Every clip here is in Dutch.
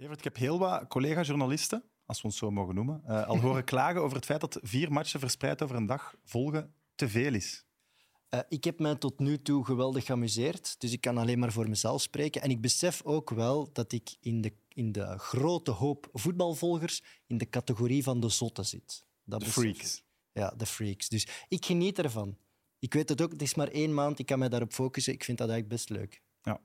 Evert, ik heb heel wat collega-journalisten, als we ons zo mogen noemen, uh, al horen klagen over het feit dat vier matchen verspreid over een dag volgen te veel is. Uh, ik heb mij tot nu toe geweldig geamuseerd, dus ik kan alleen maar voor mezelf spreken. En ik besef ook wel dat ik in de, in de grote hoop voetbalvolgers in de categorie van de zotten zit. Dat de freaks. Ja, de freaks. Dus ik geniet ervan. Ik weet het ook, het is maar één maand, ik kan mij daarop focussen. Ik vind dat eigenlijk best leuk. Ja.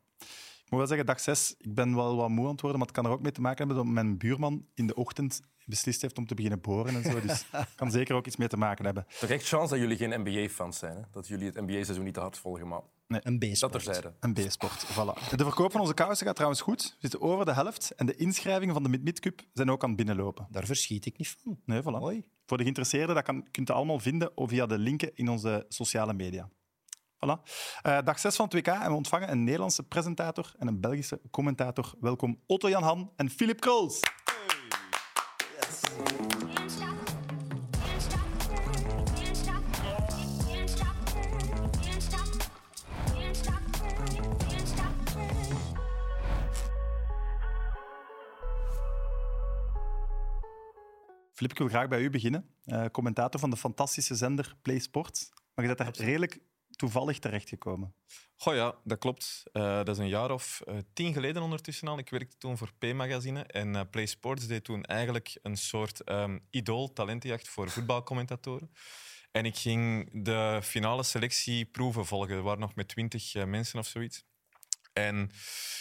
Ik moet wel zeggen, dag 6, ik ben wel wat moe aan het worden, maar het kan er ook mee te maken hebben dat mijn buurman in de ochtend beslist heeft om te beginnen boren en zo. Dus kan zeker ook iets mee te maken hebben. Toch echt chance dat jullie geen NBA-fans zijn. Hè? Dat jullie het NBA-seizoen niet te hard volgen, maar... Nee. Een B-sport. Dat terzijde. Een B-sport, voilà. De verkoop van onze kousen gaat trouwens goed. We zitten over de helft. En de inschrijvingen van de Mid-Mid Cup zijn ook aan het binnenlopen. Daar verschiet ik niet van. Nee, voilà. Mooi. Voor de geïnteresseerden, dat kan, kunt je allemaal vinden via de linken in onze sociale media. Voilà. Uh, dag 6 van het WK en we ontvangen een Nederlandse presentator en een Belgische commentator. Welkom Otto-Jan Han en Philip Krols. Flip, ik wil graag bij u beginnen. Uh, commentator van de fantastische zender Play Sports. Maar je bent daar redelijk toevallig terechtgekomen. Goh ja, dat klopt. Uh, dat is een jaar of uh, tien geleden ondertussen al. Ik werkte toen voor P-magazine en uh, Play Sports deed toen eigenlijk een soort um, idool-talentenjacht voor voetbalcommentatoren. En ik ging de finale selectieproeven volgen. Er waren nog met twintig mensen of zoiets. En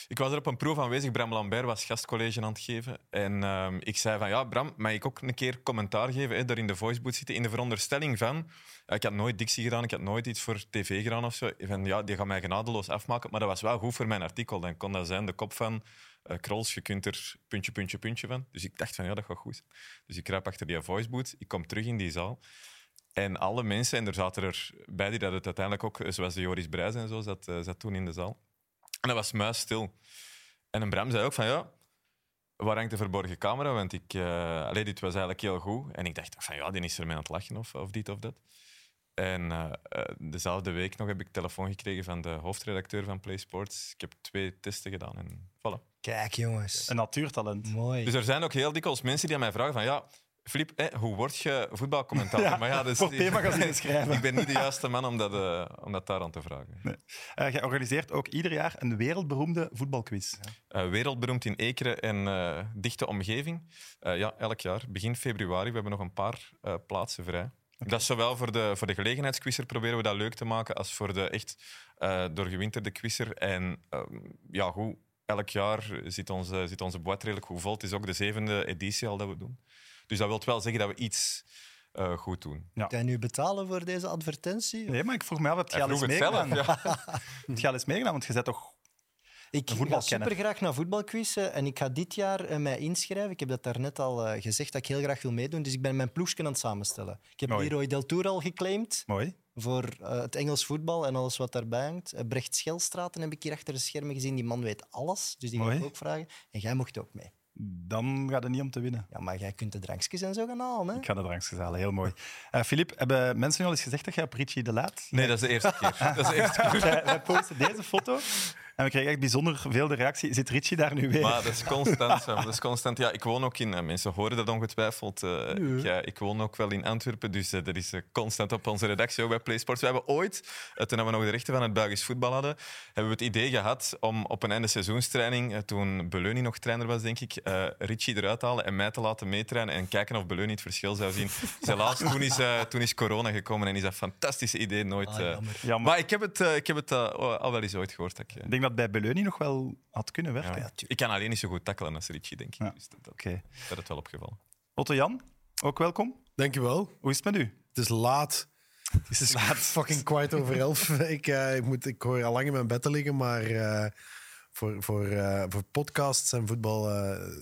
ik was er op een proef aanwezig. Bram Lambert was gastcollege aan het geven. En uh, ik zei van, ja, Bram, mag ik ook een keer commentaar geven? Hè, daar in de voicebooth zitten. In de veronderstelling van... ik had nooit dictie gedaan, ik had nooit iets voor tv gedaan of zo. Ja, die gaat mij genadeloos afmaken. Maar dat was wel goed voor mijn artikel. Dan kon dat zijn de kop van... Uh, Krols, je kunt er puntje, puntje, puntje van. Dus ik dacht van, ja, dat gaat goed. Dus ik kruip achter die voicebooth. Ik kom terug in die zaal. En alle mensen, en er zaten er bij die dat het uiteindelijk ook, zoals de Joris Brijs en zo, zat, zat toen in de zaal. En dat was muisstil. En een Bram zei ook van ja, waar hangt de verborgen camera? Want ik, uh, allee, dit was eigenlijk heel goed. En ik dacht van ja, die is er mee aan het lachen of, of dit of dat. En uh, dezelfde week nog heb ik telefoon gekregen van de hoofdredacteur van Play Sports. Ik heb twee testen gedaan en voilà. Kijk jongens. Een natuurtalent. Mooi. Dus er zijn ook heel dikwijls mensen die aan mij vragen van ja, Filip, hoe word je voetbalcommentator? Ja, maar ja, dus, schrijven. ik ben niet de juiste man om dat, uh, om dat daar aan te vragen. Nee. Uh, jij organiseert ook ieder jaar een wereldberoemde voetbalquiz. Uh, wereldberoemd in Ekeren en dichte omgeving. ja, elk jaar. Begin februari. We hebben nog een paar plaatsen vrij. Okay. Dat is zowel voor de, voor de gelegenheidsquizzer proberen we dat leuk te maken, als voor de echt doorgewinterde quizzer. En ehm, ja, goed, elk jaar zit onze, zit onze boot redelijk goed vol. Het is ook de zevende editie al dat we doen. Dus dat wil wel zeggen dat we iets uh, goed doen. Ja. Je nu betalen voor deze advertentie? Nee, maar ik vroeg me af, heb je al eens meegedaan? Ja. heb je al eens meegedaan? Want je zet toch ik ga super graag naar voetbalquizzen en ik ga dit jaar uh, mij inschrijven. Ik heb dat daarnet al uh, gezegd dat ik heel graag wil meedoen. Dus ik ben mijn ploegje aan het samenstellen. Ik heb Mooi. Leroy Del Tour al geclaimd. Mooi. Voor uh, het Engels voetbal en alles wat daarbij hangt. Brecht Schelstraten heb ik hier achter de schermen gezien. Die man weet alles. Dus die Mooi. ga ik ook vragen. En jij mocht ook mee dan gaat het niet om te winnen. Ja, maar jij kunt de drankjes en zo gaan halen. Hè? Ik ga de drankjes halen, heel mooi. Filip, uh, hebben mensen al eens gezegd dat jij op Richie de Laat... Nee, dat is de eerste keer. dat is de eerste keer. wij posten deze foto en we krijgen echt bijzonder veel de reactie. Zit Richie daar nu weer? Maar dat is constant. dat is constant. Ja, ik woon ook in... Uh, mensen horen dat ongetwijfeld. Uh, ik, ja, ik woon ook wel in Antwerpen, dus uh, er is constant op onze redactie, ook bij PlaySports. We hebben ooit, toen we nog de rechten van het Belgisch voetbal hadden, hebben we het idee gehad om op een einde seizoenstraining, toen Beleuni nog trainer was, denk ik, Richie eruit te halen en mij te laten meetrainen en kijken of Beleuni het verschil zou zien. Helaas, toen is, toen is corona gekomen en is dat fantastische idee nooit... Ah, jammer. Jammer. Maar ik heb het, ik heb het al wel eens ooit gehoord. Dat ik denk dat bij Beleuni nog wel had kunnen werken. Ja, ik kan alleen niet zo goed tackelen als Richie, denk ik. Ja. Dus dat, dat, okay. dat het wel opgevallen. Otto Jan, ook welkom. Dankjewel. Hoe is het met u? Het is laat. Het is laat. fucking kwart over elf. ik, uh, ik, moet, ik hoor al lang in mijn bed te liggen, maar uh, voor, voor, uh, voor podcasts en voetbal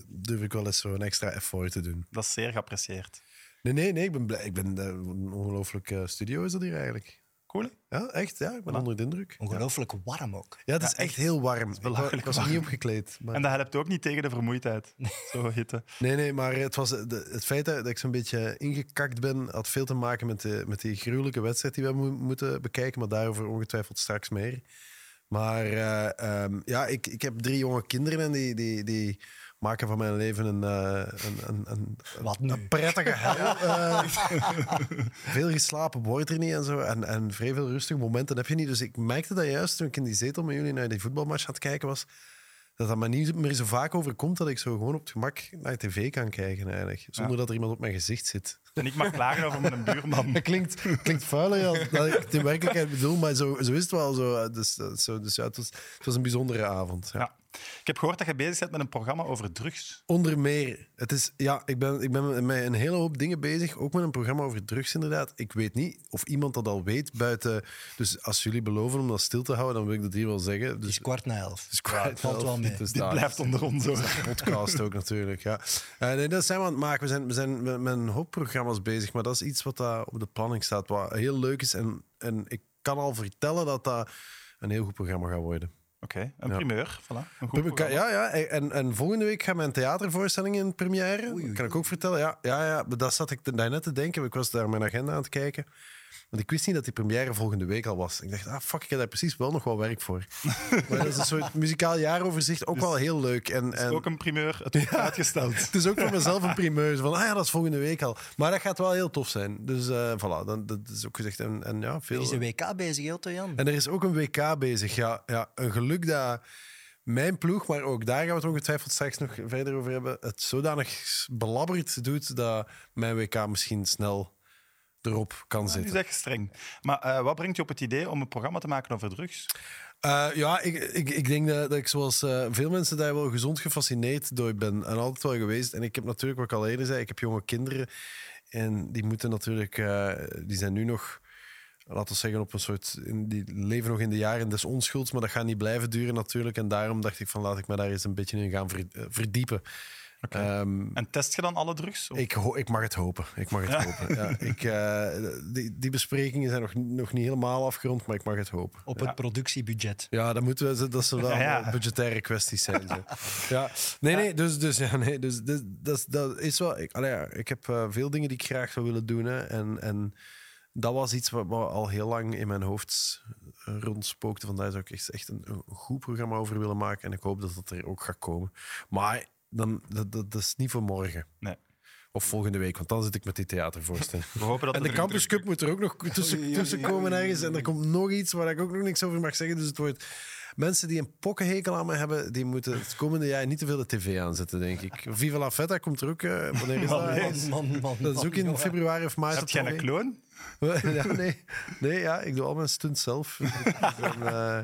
durf ik wel eens zo'n extra effort te doen. Dat is zeer geapprecieerd. Nee, nee, nee. Ik ben blij. Ik ben, een ongelooflijke studio is dat hier eigenlijk. Cool. Ja, echt. Ja, ik ben onder de indruk. Ongelooflijk warm ook. Ja, het is echt heel warm. Ik, ik was er niet opgekleed. Maar... En dat helpt ook niet tegen de vermoeidheid. Zo hitte. Nee, nee, maar het, was, de, het feit dat ik zo'n beetje ingekakt ben, had veel te maken met, de, met die gruwelijke wedstrijd die we mo moeten bekijken. Maar daarover ongetwijfeld straks meer. Maar uh, um, ja, ik, ik heb drie jonge kinderen en die, die, die maken van mijn leven een, eh, een, een, een, Wat nu? een prettige hel. Eh, veel geslapen wordt er niet en zo. En, en vrij veel rustige momenten heb je niet. Dus ik merkte dat juist toen ik in die zetel met jullie naar die voetbalmatch aan het kijken was. Dat dat me niet meer zo vaak overkomt dat ik zo gewoon op het gemak naar tv kan kijken eigenlijk. Zonder dat er iemand op mijn gezicht zit. En ik mag klagen over mijn buurman. Dat klinkt, klinkt vuiler dan dat ik het in werkelijkheid bedoel, maar zo, zo is het wel. Zo. Dus, eh, zo, dus ja, het, was, het was een bijzondere avond. Ja. Ja. Ik heb gehoord dat je bezig bent met een programma over drugs. Onder meer. Het is, ja, ik ben, ik ben met een hele hoop dingen bezig. Ook met een programma over drugs, inderdaad. Ik weet niet of iemand dat al weet buiten. Dus als jullie beloven om dat stil te houden, dan wil ik dat hier wel zeggen. Het Dus is kwart na elf. het is kwart het valt elf. wel mee. Het is Dit blijft onder ons. Hoor. podcast ook natuurlijk. Ja. Eh, nee, dat zijn we aan het maken. We zijn, we zijn met, met een hoop programma's bezig, maar dat is iets wat daar op de planning staat, wat heel leuk is. En, en ik kan al vertellen dat dat een heel goed programma gaat worden. Oké, een Ja. primeur. Voilà, een goed. Ja, ja. En, en volgende week gaat mijn theatervoorstelling in première. Oei, oei, kan ik ook vertellen. Ja, ja, ja. Maar dat zat ik daarnet te denken. Ik was daar mijn agenda aan het kijken. Want ik wist niet dat die première volgende week al was. Ik dacht, ah fuck, ik heb daar precies wel nog wel werk voor. maar dat is een soort muzikaal jaaroverzicht. Ook wel heel leuk. En, en, Ook een primeur. Het wordt uitgesteld. het is ook voor mezelf een primeur. Van, ah ja, dat is volgende week al. Maar dat gaat wel heel tof zijn. Dus eh voilà, dan, dat is ook gezegd. En, en ja, Er veel... is een WK bezig, heel Jan. En er is ook een WK bezig. Ja, ja, een geluk dat mijn ploeg, maar ook daar gaan we het ongetwijfeld straks nog verder over hebben, het zodanig belabberd doet dat mijn WK misschien snel erop kan Nu is zitten. echt streng. Maar eh, wat brengt je op het idee om een programma te maken over drugs? Eh, ja, ik, ik, ik denk dat, dat ik zoals eh, veel mensen daar wel gezond gefascineerd door ben. En altijd wel geweest. En ik heb natuurlijk, wat ik al eerder zei, ik heb jonge kinderen. En die moeten natuurlijk, die zijn nu nog, laten we zeggen, op een soort, die leven nog in de jaren des onschulds. Maar dat gaat niet blijven duren natuurlijk. En daarom dacht ik van, laat ik me daar eens een beetje in gaan ver- eh. Ehm, En test je dan alle drugs? Of- ik, ik mag het hopen. Ik mag het hopen. Ja, ik, eh, die, die besprekingen zijn nog, nog niet helemaal afgerond, maar ik mag het hopen. Op het productiebudget. Ja, dan moeten we, dat zullen wel Ja, ja. budgettaire kwesties zijn. Zo. Ja. Nee, nee, dus, dus, ja, nee, dus, dus dat, is- dat is wel. Ik, allee, ja, ik heb eh, veel dingen die ik graag zou willen doen. Hè, en, en dat was iets wat, wat al heel lang in mijn hoofd rondspookte. Vandaar zou ik echt, echt een, een goed programma over willen maken. En ik hoop dat dat er ook gaat komen. Maar dan, dat, dat, dat is niet voor morgen. Nee. Of volgende week, want dan zit ik met die theatervoorstelling. We hopen dat En de Campus Cup moet er ook nog tussen, tussen komen ergens. En er komt nog iets waar ik ook nog niks over mag zeggen. Dus het wordt... Mensen die een pokkenhekel aan me hebben, die moeten het komende jaar niet te veel de tv aanzetten, denk ik. Viva la Feta komt er ook. eh, wanneer is dat? Man, man, man. Dat is ook in februari of maart. Heb jij een kloon? Ja, nee. nee, ja, ik doe al mijn stunts zelf. Eh,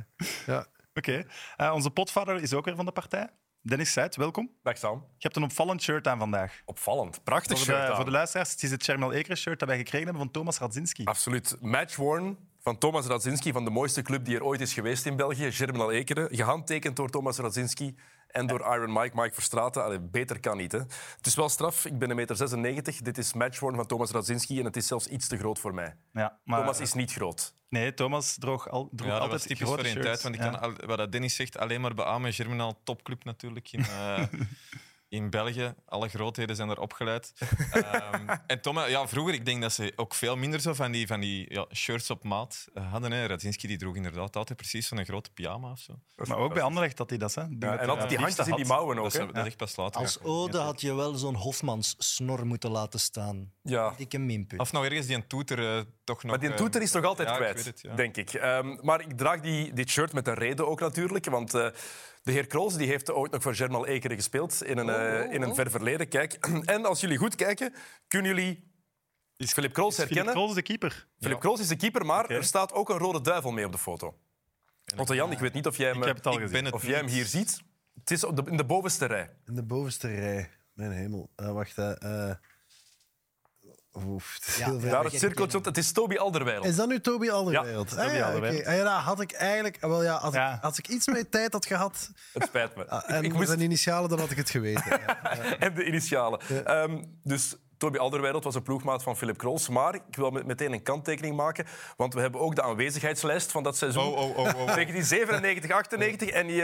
ja. Oké. Eh, onze potvader is ook weer van de partij. Dennis Zuid, welkom. Dag Sam. Je hebt een opvallend shirt aan vandaag. Opvallend. Prachtig Voor shirt aan. voor de luisteraars, het is het Chermel Eker shirt dat wij gekregen hebben van Thomas Radzinski. Absoluut. Matchworn van Thomas Radzinski van de mooiste club die er ooit is geweest in België, Germinal Ekeren. Gehandtekend door Thomas Radzinski en door Iron Mike, Mike Verstraeten. Allee, beter kan niet. Hè. Het is wel straf. Ik ben 1,96 meter. Dit is Matchworn van Thomas Radzinski en het is zelfs iets te groot voor mij. Ja, maar, Thomas is niet groot. Nee, Thomas droeg, al, droeg Ja, dat altijd was typisch voor een tijd. Want ik Ja. kan, al- wat dat Dennis zegt, alleen maar beamen. Germinal topclub natuurlijk in, eh, in België. Alle grootheden zijn er opgeleid. Ehm, en Thomas, ja, vroeger, ik denk dat ze ook veel minder zo van die, van die ja, shirts op maat eh, hadden. Hè. Radzinski die droeg inderdaad altijd precies zo'n grote pyjama of zo. Maar ook bij Anderlecht dat hij dat, hè? Die Ja, en altijd die handjes in die mouwen ook. Dat dat is pas later. Als ode had je wel zo'n Hofmans snor moeten laten staan. Ja. Dikke minpunt. Of nog ergens die een toeter eh, toch nog... Maar die eh, toeter is toch altijd ik kwijt, weet het, ja. denk ik. Ehm, maar ik draag die, dit shirt met een reden ook natuurlijk. Want eh, de heer Kroos die heeft ooit nog voor Germinal Ekeren gespeeld in een, eh, in een ver verleden. Kijk, en als jullie goed kijken, kunnen jullie Philip Kroos Philippe herkennen. Kroos is de keeper. Philip Kroos is de keeper, maar er staat ook een rode duivel mee op de foto. Otto Jan, ik weet niet of jij hem, Ik heb het al Ik gezien. ben het of jij hem hier ziet. Het is op de, in de bovenste rij. In de bovenste rij. Mijn hemel. Eh, wacht, hè. eh oef, het is Ja. Daar het cirkeltje, het is Toby Alderweireld. Is dat nu Toby Alderweireld? Ja, Ah, Toby ja, Alderweireld. oké. Ah, ja, dat had ik eigenlijk... Wel, ja, als, Ja. Ik, als ik iets meer tijd had gehad Het spijt me. ah, en ik moest zijn initialen, dan had ik het geweten. En de initialen. Ehm, dus Toby Alderweireld was een ploegmaat van Philip Kroos. Maar ik wil met- meteen een kanttekening maken, want we hebben ook de aanwezigheidslijst van dat seizoen. Oh, oh, oh, oh. 1997, 98 en die,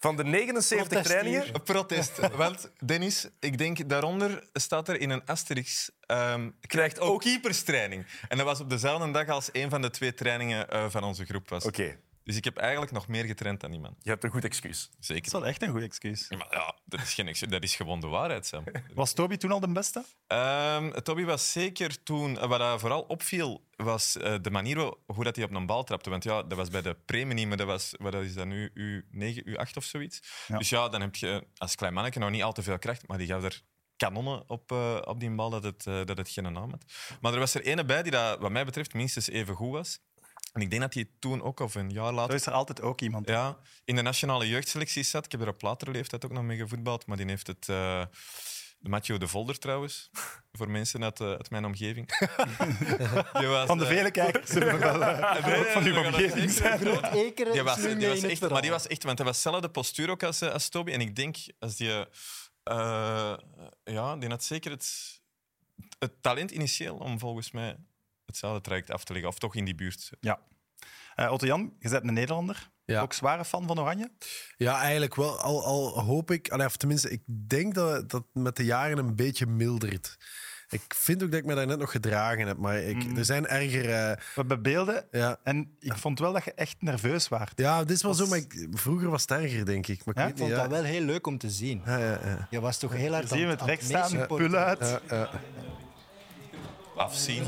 van de 79 Protesteer. trainingen. Een protest. Want, Dennis, ik denk daaronder staat er in een asterisk... ehm krijgt ook keeperstraining. En dat was op dezelfde dag als een van de twee trainingen eh, van onze groep was. Oké. Dus ik heb eigenlijk nog meer getraind dan die man. Je hebt een goed excuus. Dat Zeker. is wel echt een goed excuus. Ja, Maar ja, dat is, geen, excuus, dat is gewoon de waarheid, Sam. Was Toby toen al de beste? Ehm Toby was zeker toen... Wat dat vooral opviel, was eh, de manier hoe dat hij op een bal trapte. Want ja, dat was bij de premie, maar dat was... Wat is dat nu? U9, U8 of zoiets? Ja. Dus ja, dan heb je als klein manneke nog niet al te veel kracht, maar die gaf er kanonnen op, eh, op die bal dat het, eh, dat het geen naam had. Maar er was er ene bij die dat, wat mij betreft minstens even goed was. En ik denk dat hij toen ook, of een jaar Zo later, is er altijd ook iemand. ja, in de nationale jeugdselecties zat. Ik heb er op latere leeftijd ook nog mee gevoetbald, maar die heeft het... eh, de Mathieu de Volder trouwens, voor mensen uit, eh, uit mijn omgeving. Die was, Van de eh, vele kijkers zullen we wel nee, van uw omgeving zijn. Ekeren Die was, die was echt, maar die was echt, want hij was zelfde postuur ook als, als Toby. En ik denk, als die, eh, ja, die had zeker het, het talent initieel om volgens mij hetzelfde traject af te leggen. Of toch in die buurt. Ja. Eh, Otto Jan, je bent een Nederlander. Ja. Ook zware fan van Oranje. Ja, eigenlijk wel. Al, al hoop ik, of tenminste, ik denk dat dat met de jaren een beetje mildert. Ik vind ook dat ik me daar net nog gedragen heb, maar ik, Mhm. er zijn erger. eh, We hebben beelden ja. en ik vond wel dat je echt nerveus waart. ja, dit is wel Was- zo, maar ik- vroeger was het erger, denk ik. Maar ik Ja? Ik vond dat wel heel leuk om te zien. Ja, ja, ja. Je was toch heel hard Zie je aan, met aan rechts het staan, meesupporten. pul uit. Ja, ja. Afzien.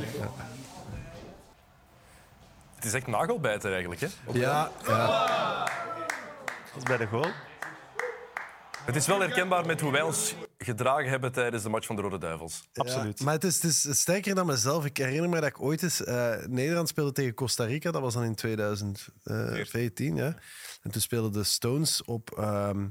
Het is echt nagelbijter eigenlijk. Hè? Ja, ja. Dat is bij de goal. Het is wel herkenbaar met hoe wij ons gedragen hebben tijdens de match van de Rode Duivels. Absoluut. Ja, maar het is, het is sterker dan mezelf. Ik herinner me dat ik ooit eens... eh, Nederland speelde tegen Costa Rica. Dat was dan in 2014, ja. En toen speelden de Stones op, ehm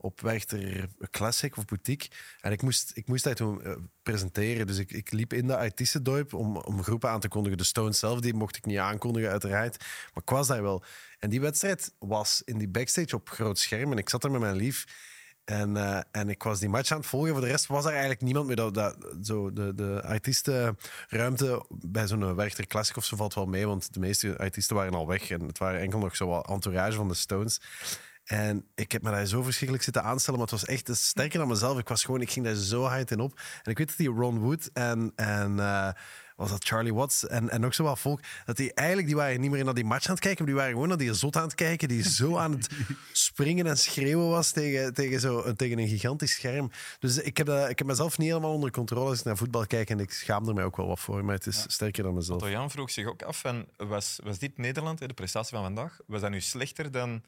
op Werchter Classic of Boutique. En ik moest, ik moest dat toen eh, presenteren. Dus ik, ik liep in de artiestendorp om, om groepen aan te kondigen. De Stones zelf, die mocht ik niet aankondigen, uiteraard. Maar ik was daar wel. En die wedstrijd was in die backstage op groot scherm. En ik zat er met mijn lief. En, eh, en ik was die match aan het volgen. Voor de rest was er eigenlijk niemand meer. Dat, dat, zo de, de artiestenruimte bij zo'n Werchter Classic of zo valt wel mee. Want de meeste artiesten waren al weg. En het waren enkel nog zo wat entourage van de Stones. En ik heb me daar zo verschrikkelijk zitten aanstellen. Maar het was echt sterker dan mezelf. Ik, was gewoon, ik ging daar zo hard in op. En ik weet dat die Ron Wood en... en eh, was dat Charlie Watts en, en nog zo wat volk, dat die eigenlijk die waren niet meer naar die match aan het kijken, maar die waren gewoon naar die zot aan het kijken, die zo aan het springen en schreeuwen was tegen, tegen, zo, tegen een gigantisch scherm. Dus ik heb, dat, ik heb mezelf niet helemaal onder controle als ik naar voetbal kijk en ik schaam er mij ook wel wat voor, maar het is sterker dan mezelf. Otto Jan vroeg zich ook af, van, was, was dit Nederland, hè, de prestatie van vandaag, was dat nu slechter dan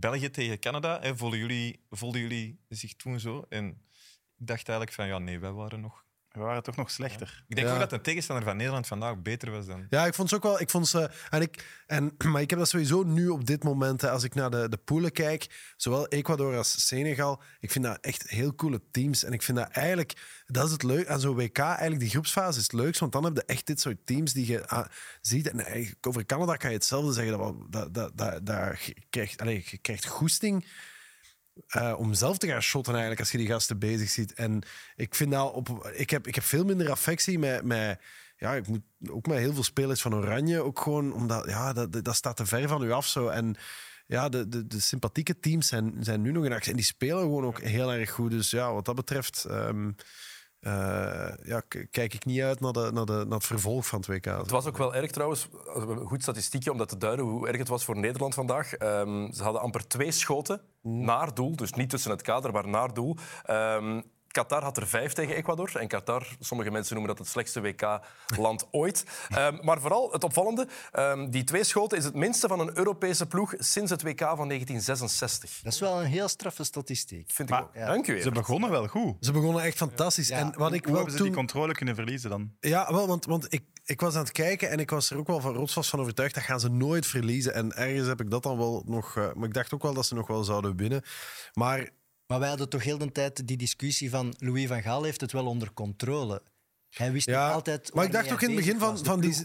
België tegen Canada? Hè? Voelden, jullie, voelden jullie zich toen zo? En ik dacht eigenlijk van, ja, nee, wij waren nog... We waren toch nog slechter. Ik denk Ja. ook dat de tegenstander van Nederland vandaag beter was dan... Ja, ik vond ze ook wel. Ik vond ze, en ik, en, maar ik heb dat sowieso nu op dit moment, hè, als ik naar de, de poelen kijk, zowel Ecuador als Senegal, ik vind dat echt heel coole teams. En ik vind dat eigenlijk, dat is het leuk aan zo'n WK, eigenlijk die groepsfase is het leukst, want dan heb je echt dit soort teams die je ah, ziet. En eigenlijk over Canada kan je hetzelfde zeggen, dat, dat, dat, dat, dat je krijgt, allez, je krijgt goesting. Eh, om zelf te gaan shotten eigenlijk als je die gasten bezig ziet. En ik vind dat op, ik heb, ik heb veel minder affectie met, met ja, ik moet ook met heel veel spelers van Oranje ook gewoon omdat ja, dat, dat staat te ver van u af zo en ja, de, de, de sympathieke teams zijn, zijn nu nog in actie en die spelen gewoon ook heel erg goed. Dus ja, wat dat betreft ehm, eh, ja, kijk ik niet uit naar, de, naar, de, naar het vervolg van het WK. Het was ook wel erg trouwens, een goed statistiekje om dat te duiden hoe erg het was voor Nederland vandaag. Ehm, ze hadden amper twee schoten naar doel, dus niet tussen het kader, maar naar doel. Ehm, Qatar had er vijf tegen Ecuador. En Qatar, sommige mensen noemen dat het slechtste WK-land ooit. Ehm, maar vooral het opvallende, ehm, die twee schoten is het minste van een Europese ploeg sinds het WK van 1966. Dat is wel een heel straffe statistiek. Vind Maar- ik ook. Dank u. Ze begonnen wel goed. Ze begonnen echt fantastisch. Ja. En wat ik Hoe wel hebben ze toen... die controle kunnen verliezen dan? Ja, wel, want, want ik, ik was aan het kijken en ik was er ook wel van rotsvast van overtuigd. Dat gaan ze nooit verliezen. En ergens heb ik dat dan wel nog... eh, maar ik dacht ook wel dat ze nog wel zouden winnen. Maar Maar wij hadden toch heel de tijd die discussie van Louis van Gaal heeft het wel onder controle. Hij wist Ja, nog altijd. maar ik dacht ook in het begin van, was, van die, die,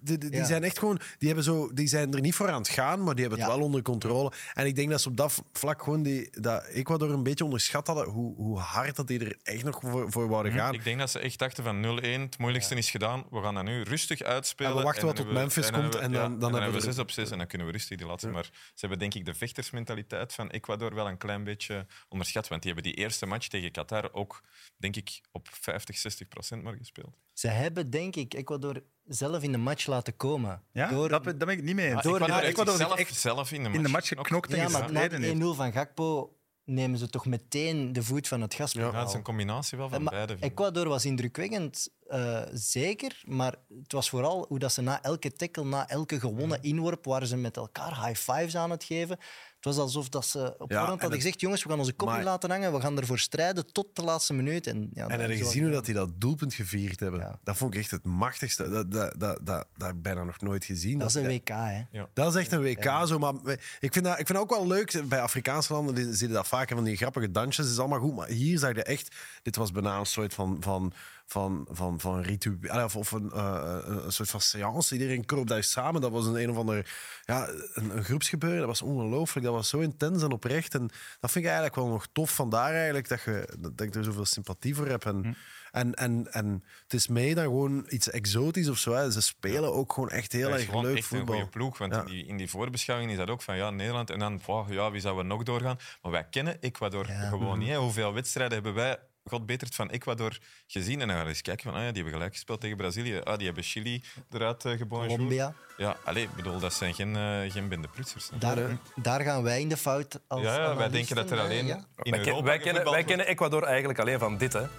die, die, die Ja. zijn echt gewoon, die, hebben zo, die zijn er niet voor aan het gaan, maar die hebben het Ja. wel onder controle. En ik denk dat ze op dat vlak gewoon die, dat Ecuador een beetje onderschat hadden hoe, hoe hard dat die er echt nog voor, voor wouden gaan. Ik denk dat ze echt dachten van 0-1, het moeilijkste is gedaan. We gaan dat nu rustig uitspelen. En we wachten En wat dan tot Memphis en dan komt hebben we- en dan- ja, dan hebben hebben we we er- 6 op 6 en dan kunnen we rustig die laatste. Maar ze hebben denk ik de vechtersmentaliteit van Ecuador wel een klein beetje onderschat. Want die hebben die eerste match tegen Qatar ook, denk ik, op 50, 60 procent maar gespeeld. Ze hebben, denk ik, Ecuador zelf in de match laten komen. Ja, Door, dat, ben- dat ben ik niet mee eens. Door- Ecuador, ja, Ecuador zelf, echt zelf in de match, in de match geknokt. ja, maar na gestreden heeft. de 1-0 van Gakpo nemen ze toch meteen de voet van het gaspedaal. Ja, het is een combinatie wel van Eh, maar beide. Ecuador was indrukwekkend, eh, zeker. Maar het was vooral hoe dat ze na elke tackle, na elke gewonnen inworp, waren ze met elkaar high fives aan het geven. Het was alsof dat ze op Ja, voorhand en hadden gezegd: jongens, we gaan onze kop niet Maar- laten hangen, we gaan ervoor strijden tot de laatste minuut. En, ja, En heb je zo- gezien hoe dat die dat doelpunt gevierd hebben? Ja. Dat vond ik echt het machtigste. Dat, dat, dat, dat, dat heb ik bijna nog nooit gezien. Dat is een WK, hè? Dat is echt een WK zo. Maar ik vind, dat, ik vind dat ook wel leuk. Bij Afrikaanse landen je dat vaker van die grappige dansjes. Dat is allemaal goed. Maar hier zag je echt. Dit was bijna een soort van. van van, van, van ritueel, of, of een, eh, een soort van seance. Iedereen kroop daar samen. Dat was een, een of ander ja, een, een groepsgebeuren. Dat was ongelooflijk. Dat was zo intens en oprecht. En dat vind ik eigenlijk wel nog tof. Vandaar eigenlijk dat, je, dat ik er zoveel sympathie voor heb. En, en, en, en het is meer dan gewoon iets exotisch of zo. Hè. Ze spelen ook gewoon echt heel erg leuk een voetbal. goede ploeg. Want Ja. in, die, in die voorbeschouwing is dat ook van ja, Nederland. En dan, wow, ja, wie zouden we nog doorgaan? Maar wij kennen Ecuador Ja. gewoon niet. Hè. Hoeveel wedstrijden hebben wij, God beter, het van Ecuador gezien? En dan gaan we eens kijken van, ah, ja, die hebben gelijk gespeeld tegen Brazilië. Ah, die hebben Chili eruit uh, Colombia. Ja, allez, ik bedoel, dat zijn geen, uh, geen bindeplutsers. Daar, daar gaan wij in de fout als Ja, ja, wij denken dat er alleen ja. in Wij, Europa wij, kennen, wij kennen Ecuador eigenlijk alleen van dit. Hè.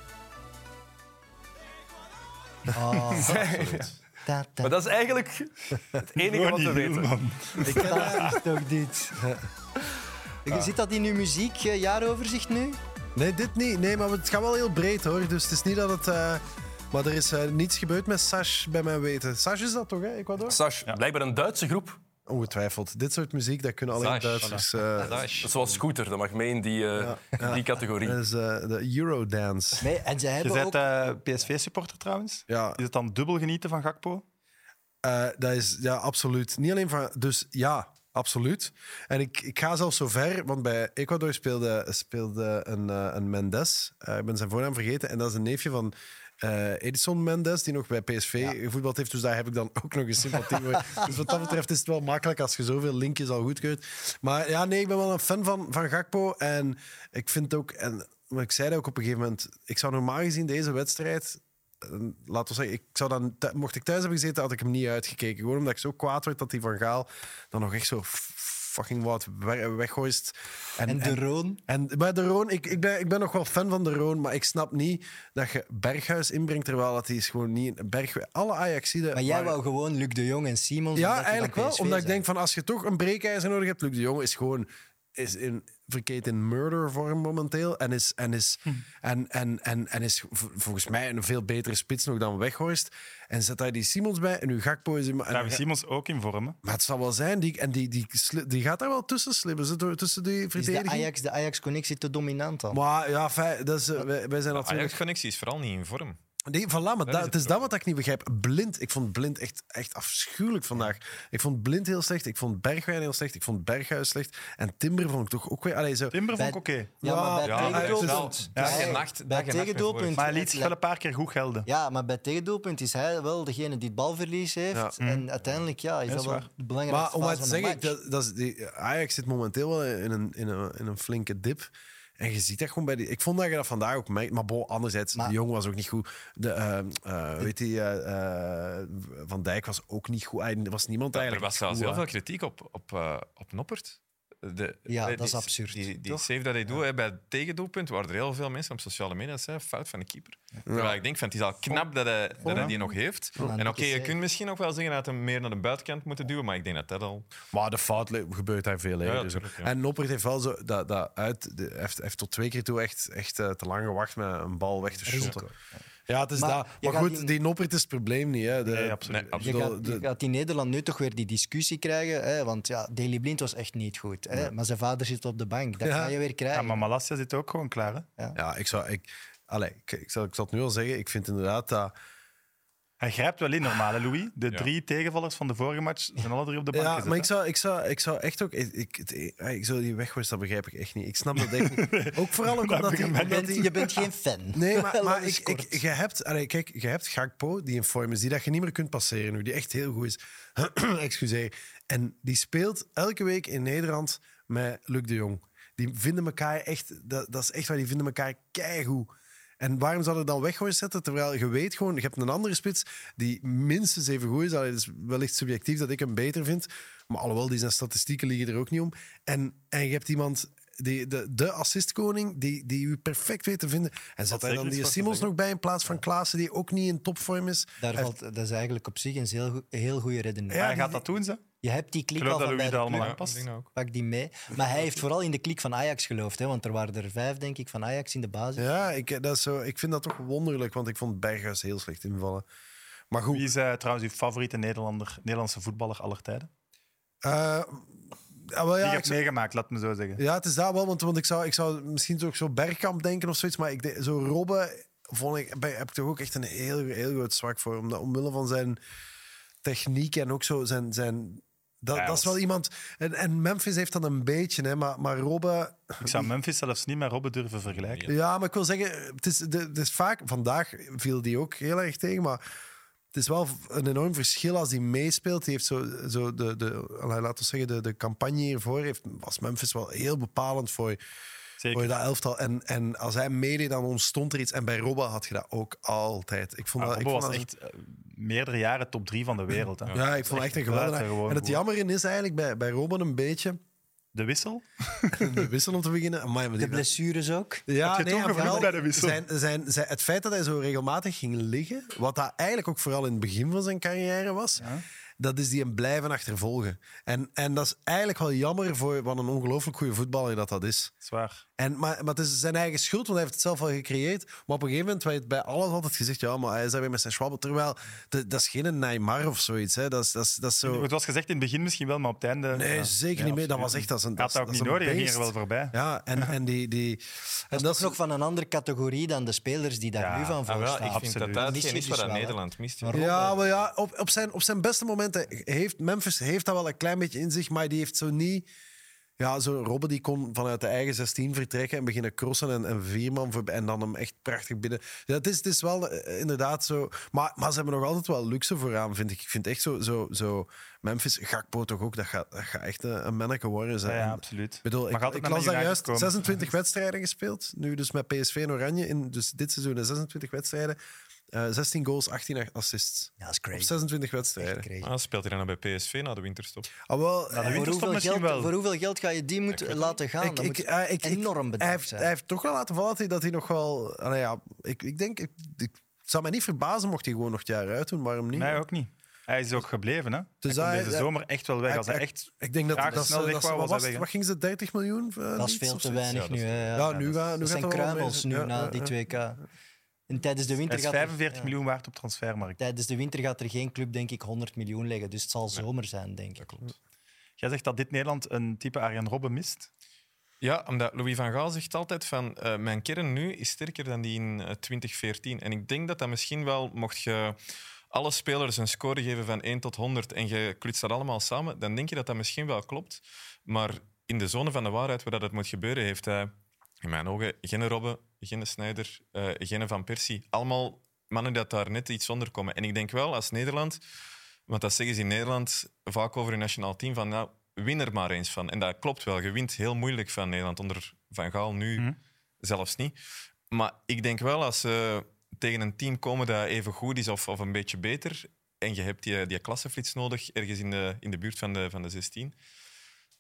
Oh. Maar dat is eigenlijk het enige wat we weten. Ik is toch dit. Je Zit dat in uw muziek, eh, jaaroverzicht nu? Nee, dit niet. Nee, maar het gaat wel heel breed hoor. Dus het is niet dat het. eh, Maar er is eh, niets gebeurd met Sash, bij mijn weten. Sash is dat toch, hè, Ecuador? Sash, blijkbaar een Duitse groep. Ongetwijfeld. Dit soort muziek, dat kunnen alleen Sash, Duitsers. eh, is zoals Scooter, dat mag mee in die, eh, die categorie. dat is eh, de Eurodance. Nee, en ze Je hebben bent ook... eh, PSV-supporter trouwens. Ja, Is het dan dubbel genieten van Gakpo? eh, dat is ja, absoluut. Niet alleen van. Dus ja, absoluut. En ik, ik ga zelfs zo ver, want bij Ecuador speelde, speelde een, eh, een Mendes. Eh, ik ben zijn voornaam vergeten. En dat is een neefje van. eh, Edison Mendes, die nog bij PSV gevoetbald heeft. Dus daar heb ik dan ook nog eens sympathie voor. Dus wat dat betreft is het wel makkelijk als je zoveel linkjes al goedkeurt. Maar ja, nee, ik ben wel een fan van, van Gakpo. En ik vind ook, en maar ik zei dat ook op een gegeven moment, ik zou normaal gezien deze wedstrijd laten we zeggen, ik zou dan, mocht ik thuis hebben gezeten, had ik hem niet uitgekeken. Gewoon omdat ik zo kwaad werd dat die Van Gaal dan nog echt zo fucking wat we- weggooist. En de Roon. En bij de Roon, ik, ik, ben, ik ben nog wel fan van de Roon, maar ik snap niet dat je Berghuis inbrengt, terwijl dat hij is gewoon niet... Berg, alle Ajaxiden... Maar jij waren- wou gewoon Luc de Jong en Simons... Ja, eigenlijk wel. Omdat ik denk van als je toch een breekijzer nodig hebt, Luc de Jong is gewoon is in, verkeerd in murdervorm momenteel. En is, en is, Hm. en, en, en, en is volgens mij een veel betere spits nog dan Weghorst. En zet daar die Simons bij en nu Gakpo is... in- David Simons ook in vorm. maar het zal wel zijn, die, en die, die, die gaat daar wel tussen slippen, door- tussen die Is de verdediging. Ajax, de Ajax-connectie te dominant dan? Maar ja, fijn, dat is, wij, wij zijn natuurlijk... Ajax-connectie is vooral niet in vorm. Nee, voilà, maar dat, het het is dat wat ik niet begrijp. Blind, ik vond Blind echt, echt afschuwelijk vandaag. Ik vond Blind heel slecht, ik vond Bergwijn heel slecht, ik vond Berghuis slecht. En Timber vond ik toch ook weer... Allee, zo, Timber vond ik oké. Ja, maar bij Ja, tegendoelpunt... Ja, nacht- bij tegendoelpunt... Maar hij liet zich wel een paar keer goed gelden. Ja, maar bij tegendoelpunt is hij wel degene die het balverlies heeft. Ja. En uiteindelijk ja, is Dat wel de belangrijkste maar om maar te zeggen, match. dat, dat is die, Ajax zit momenteel wel in een, in, een, in een flinke dip. En je ziet dat gewoon bij die... Ik vond dat je dat vandaag ook merkt. Maar bon, anderzijds, Maar- de Jong was ook niet goed. De, eh, eh, weet je, eh, eh, Van Dijk was ook niet goed. Er was niemand er eigenlijk was zelfs heel veel kritiek op, op, eh, op Noppert. De, Ja, dat is absurd, Die, die toch? save dat hij doet bij het tegendoelpunt, waren er heel veel mensen op sociale media zeiden, fout van de keeper. Terwijl ik denk, van, het is al knap dat hij, dat hij die nog heeft. Ja, en oké, je kunt misschien ook wel zeggen dat hij hem meer naar de buitenkant moeten duwen, maar ik denk dat dat al... Maar de fout gebeurt daar veel eerder. ja. En Noppert heeft wel zo dat, dat uit, de, heeft, heeft tot twee keer toe echt, echt eh, te lang gewacht met een bal weg te shotten. Ja, het is Maar dat. Maar goed, in- die Noppert is het probleem niet. Hè. De, Nee, absoluut. Nee, Je absoluut. gaat, de- je gaat in Nederland nu toch weer die discussie krijgen. Hè? Want ja, Daley Blind was echt niet goed. Hè? Maar zijn vader zit op de bank. Dat Ja. ga je weer Ja, krijgen. maar Malasia zit ook gewoon klaar. Hè? Ja, ik zou... Ik, allee, ik, ik, zal, ik zal het nu al zeggen. Ik vind inderdaad dat... Hij grijpt wel in, normaal, hè, Louis. De Ja. drie tegenvallers van de vorige match zijn alle drie op de bank Ja, gezet. maar ik zou, ik, zou, ik zou echt ook... Ik, ik, het- ik zou die wegwist, dat begrijp ik echt niet. Ik snap dat echt niet. Ook vooral ook Dat omdat hem je, omdat bent, hij- je bent geen fan. Nee, maar, maar ik, je hebt, allee, kijk, je hebt Gakpo, die in vorm is, die dat je niet meer kunt passeren nu, die echt heel goed is. Excuseer. En die speelt elke week in Nederland met Luc de Jong. Die vinden elkaar echt, dat, dat is echt waar, die vinden elkaar keigoed. En waarom zou je dan weg gewoon zetten? Terwijl je weet gewoon, je hebt een andere spits die minstens even goed is. Het is wellicht subjectief dat ik hem beter vind. Maar alhoewel, die zijn statistieken liggen er ook niet om. En, en je hebt iemand, die, de, de assistkoning, die, die u perfect weet te vinden. En zet hij dan die Simons nog bij in plaats van Klaassen, die ook niet in topvorm is. Daar valt, dat is eigenlijk op zich een heel, heel goede redenering. Ja, hij gaat dat doen, ze. Je hebt die Ik klik al van bij de allemaal. Ja, aanpast. ook. Pak die mee. Maar hij heeft vooral in de klik van Ajax geloofd. Hè, want er waren er vijf, denk ik, van Ajax in de basis. Ja, ik, dat is zo, ik vind dat toch wonderlijk, want ik vond Berghuis heel slecht invallen. Maar goed, Wie is eh, trouwens uw favoriete Nederlander, Nederlandse voetballer aller tijden? eh, ja, wel, Die ja, ik hebt zou- meegemaakt, laat me zo zeggen. ja, het is dat wel, want, want ik, zou, ik zou misschien toch zo Bergkamp denken of zoiets, maar ik denk, zo Robben vond ik, bij- heb ik toch ook echt een heel, heel groot zwak voor, omdat, omwille van zijn techniek en ook zo zijn... zijn dat, Ja, dat is wel iemand... En, en Memphis heeft dat een beetje, hè, maar, maar Robben... Ik zou Memphis zelfs niet met Robben durven vergelijken. Ja, maar ik wil zeggen, het is, de, het is vaak... Vandaag viel die ook heel erg tegen, maar het is wel een enorm verschil als hij meespeelt. Die heeft zo, zo de, de, laten we zeggen, de, de campagne hiervoor heeft, was Memphis wel heel bepalend voor, Zeker. voor dat elftal. En, en als hij meedeed, dan ontstond er iets. En bij Robben had je dat ook altijd. Ik vond Maar dat, ik vond was dat- echt eh, meerdere jaren top drie van de wereld. Hè. Ja, ik vond het echt een geweldige. En het goed. jammer is eigenlijk bij, bij Robben een beetje... De wissel? De wissel om te beginnen. Amai, maar De blessures ook. Ja, nee, vooral bij de wissel? Zijn, zijn, zijn, het feit dat hij zo regelmatig ging liggen, wat dat eigenlijk ook vooral in het begin van zijn carrière was, dat is die hem blijven achtervolgen. En, en dat is eigenlijk wel jammer voor wat een ongelooflijk goede voetballer dat dat is. Zwaar. En, maar, maar het is zijn eigen schuld, want hij heeft het zelf al gecreëerd. Maar op een gegeven moment werd bij alles altijd gezegd, ja, maar hij is daar weer met zijn schwabbel. Terwijl, dat, dat is geen Neymar of zoiets. Hè. Dat, is, dat, is, dat is zo... Het was gezegd in het begin misschien wel, maar op het einde... Nee, ja. zeker Ja, niet meer. Dat was echt als een... Had dat ook is niet nodig, hij ging er wel voorbij. Ja, en, en die... die en Dat is nog van een andere categorie dan de spelers die daar Ja, nu van Ah, voor wel, staan. ik vind dat Absoluut. dat is dus. Nederland mist. Ja, maar ja, op, op, zijn, op zijn beste momenten heeft Memphis heeft dat wel een klein beetje in zich, maar die heeft zo niet. Ja, zo Robben die kon vanuit de eigen 16 vertrekken en beginnen crossen en, en vier man voorbij en dan hem echt prachtig binnen. Ja, het, is, het is wel eh, inderdaad zo. Maar, maar ze hebben nog altijd wel luxe vooraan, vind ik. Ik vind echt zo, zo, zo Memphis, Gakpo toch ook, dat gaat, dat gaat echt een, een manneke worden. zijn. Ja, absoluut. ik bedoel, Maar ik, ik naar las daar juist komen? 26 wedstrijden gespeeld. Nu dus met PSV en Oranje. In, dus dit seizoen 26 wedstrijden. Eh, 16 goals, 18 assists. Ja, dat is Op crazy. 26 Echt wedstrijden. crazy. Ah, speelt hij dan bij PSV na de winterstop? Ah, wel, Nou, de eh, Voor winterstop hoeveel, misschien geld, wel. voor hoeveel geld ga je die moeten laten gaan? ik, Dat ik, moet eh, ik- ik- enorm hij, zijn. hij heeft toch wel laten vallen dat hij, dat hij nog wel... allee, ja, ik, ik denk... Ik, het zou mij niet verbazen mocht hij gewoon nog het jaar uit doen. Waarom niet? Nee, ook niet. Hij is ook gebleven, hè? Dus hij komt hij- deze hij- zomer echt wel weg. Als hij echt... Ik denk dat... Dat, snel weg was wat ging ze, 30 miljoen? eh, dat is veel te weinig Ja, nu. Hè. Ja, nu, gaat, nu dat gaat zijn kruimels nu na die ja. 2K. En tijdens de winter gaat er- 45 ja. miljoen waard op transfermarkt. Tijdens de winter gaat er geen club, denk ik, 100 miljoen leggen. Dus het zal zomer zijn, denk ik. Dat klopt. Jij zegt dat dit Nederland een type Arjen Robben mist. Ja, omdat Louis van Gaal zegt altijd van eh, mijn kern nu is sterker dan die in eh, 2014. En ik denk dat dat misschien wel, mocht je alle spelers een score geven van 1 tot 100 en je klutst dat allemaal samen, dan denk je dat dat misschien wel klopt. Maar in de zone van de waarheid waar dat het moet gebeuren, heeft hij in mijn ogen geen Robben, geen Sneijder, eh geen Van Persie. Allemaal mannen die daar net iets onder komen. En ik denk wel, als Nederland... Want dat zeggen ze in Nederland vaak over een nationaal team, van nou, win er maar eens van. En dat klopt wel. Je wint heel moeilijk van Nederland. Onder Van Gaal nu Mhm. zelfs niet. Maar ik denk wel, als ze tegen een team komen dat even goed is of, of een beetje beter, en je hebt die, die klasseflits nodig, ergens in de, in de buurt van de, van de 16,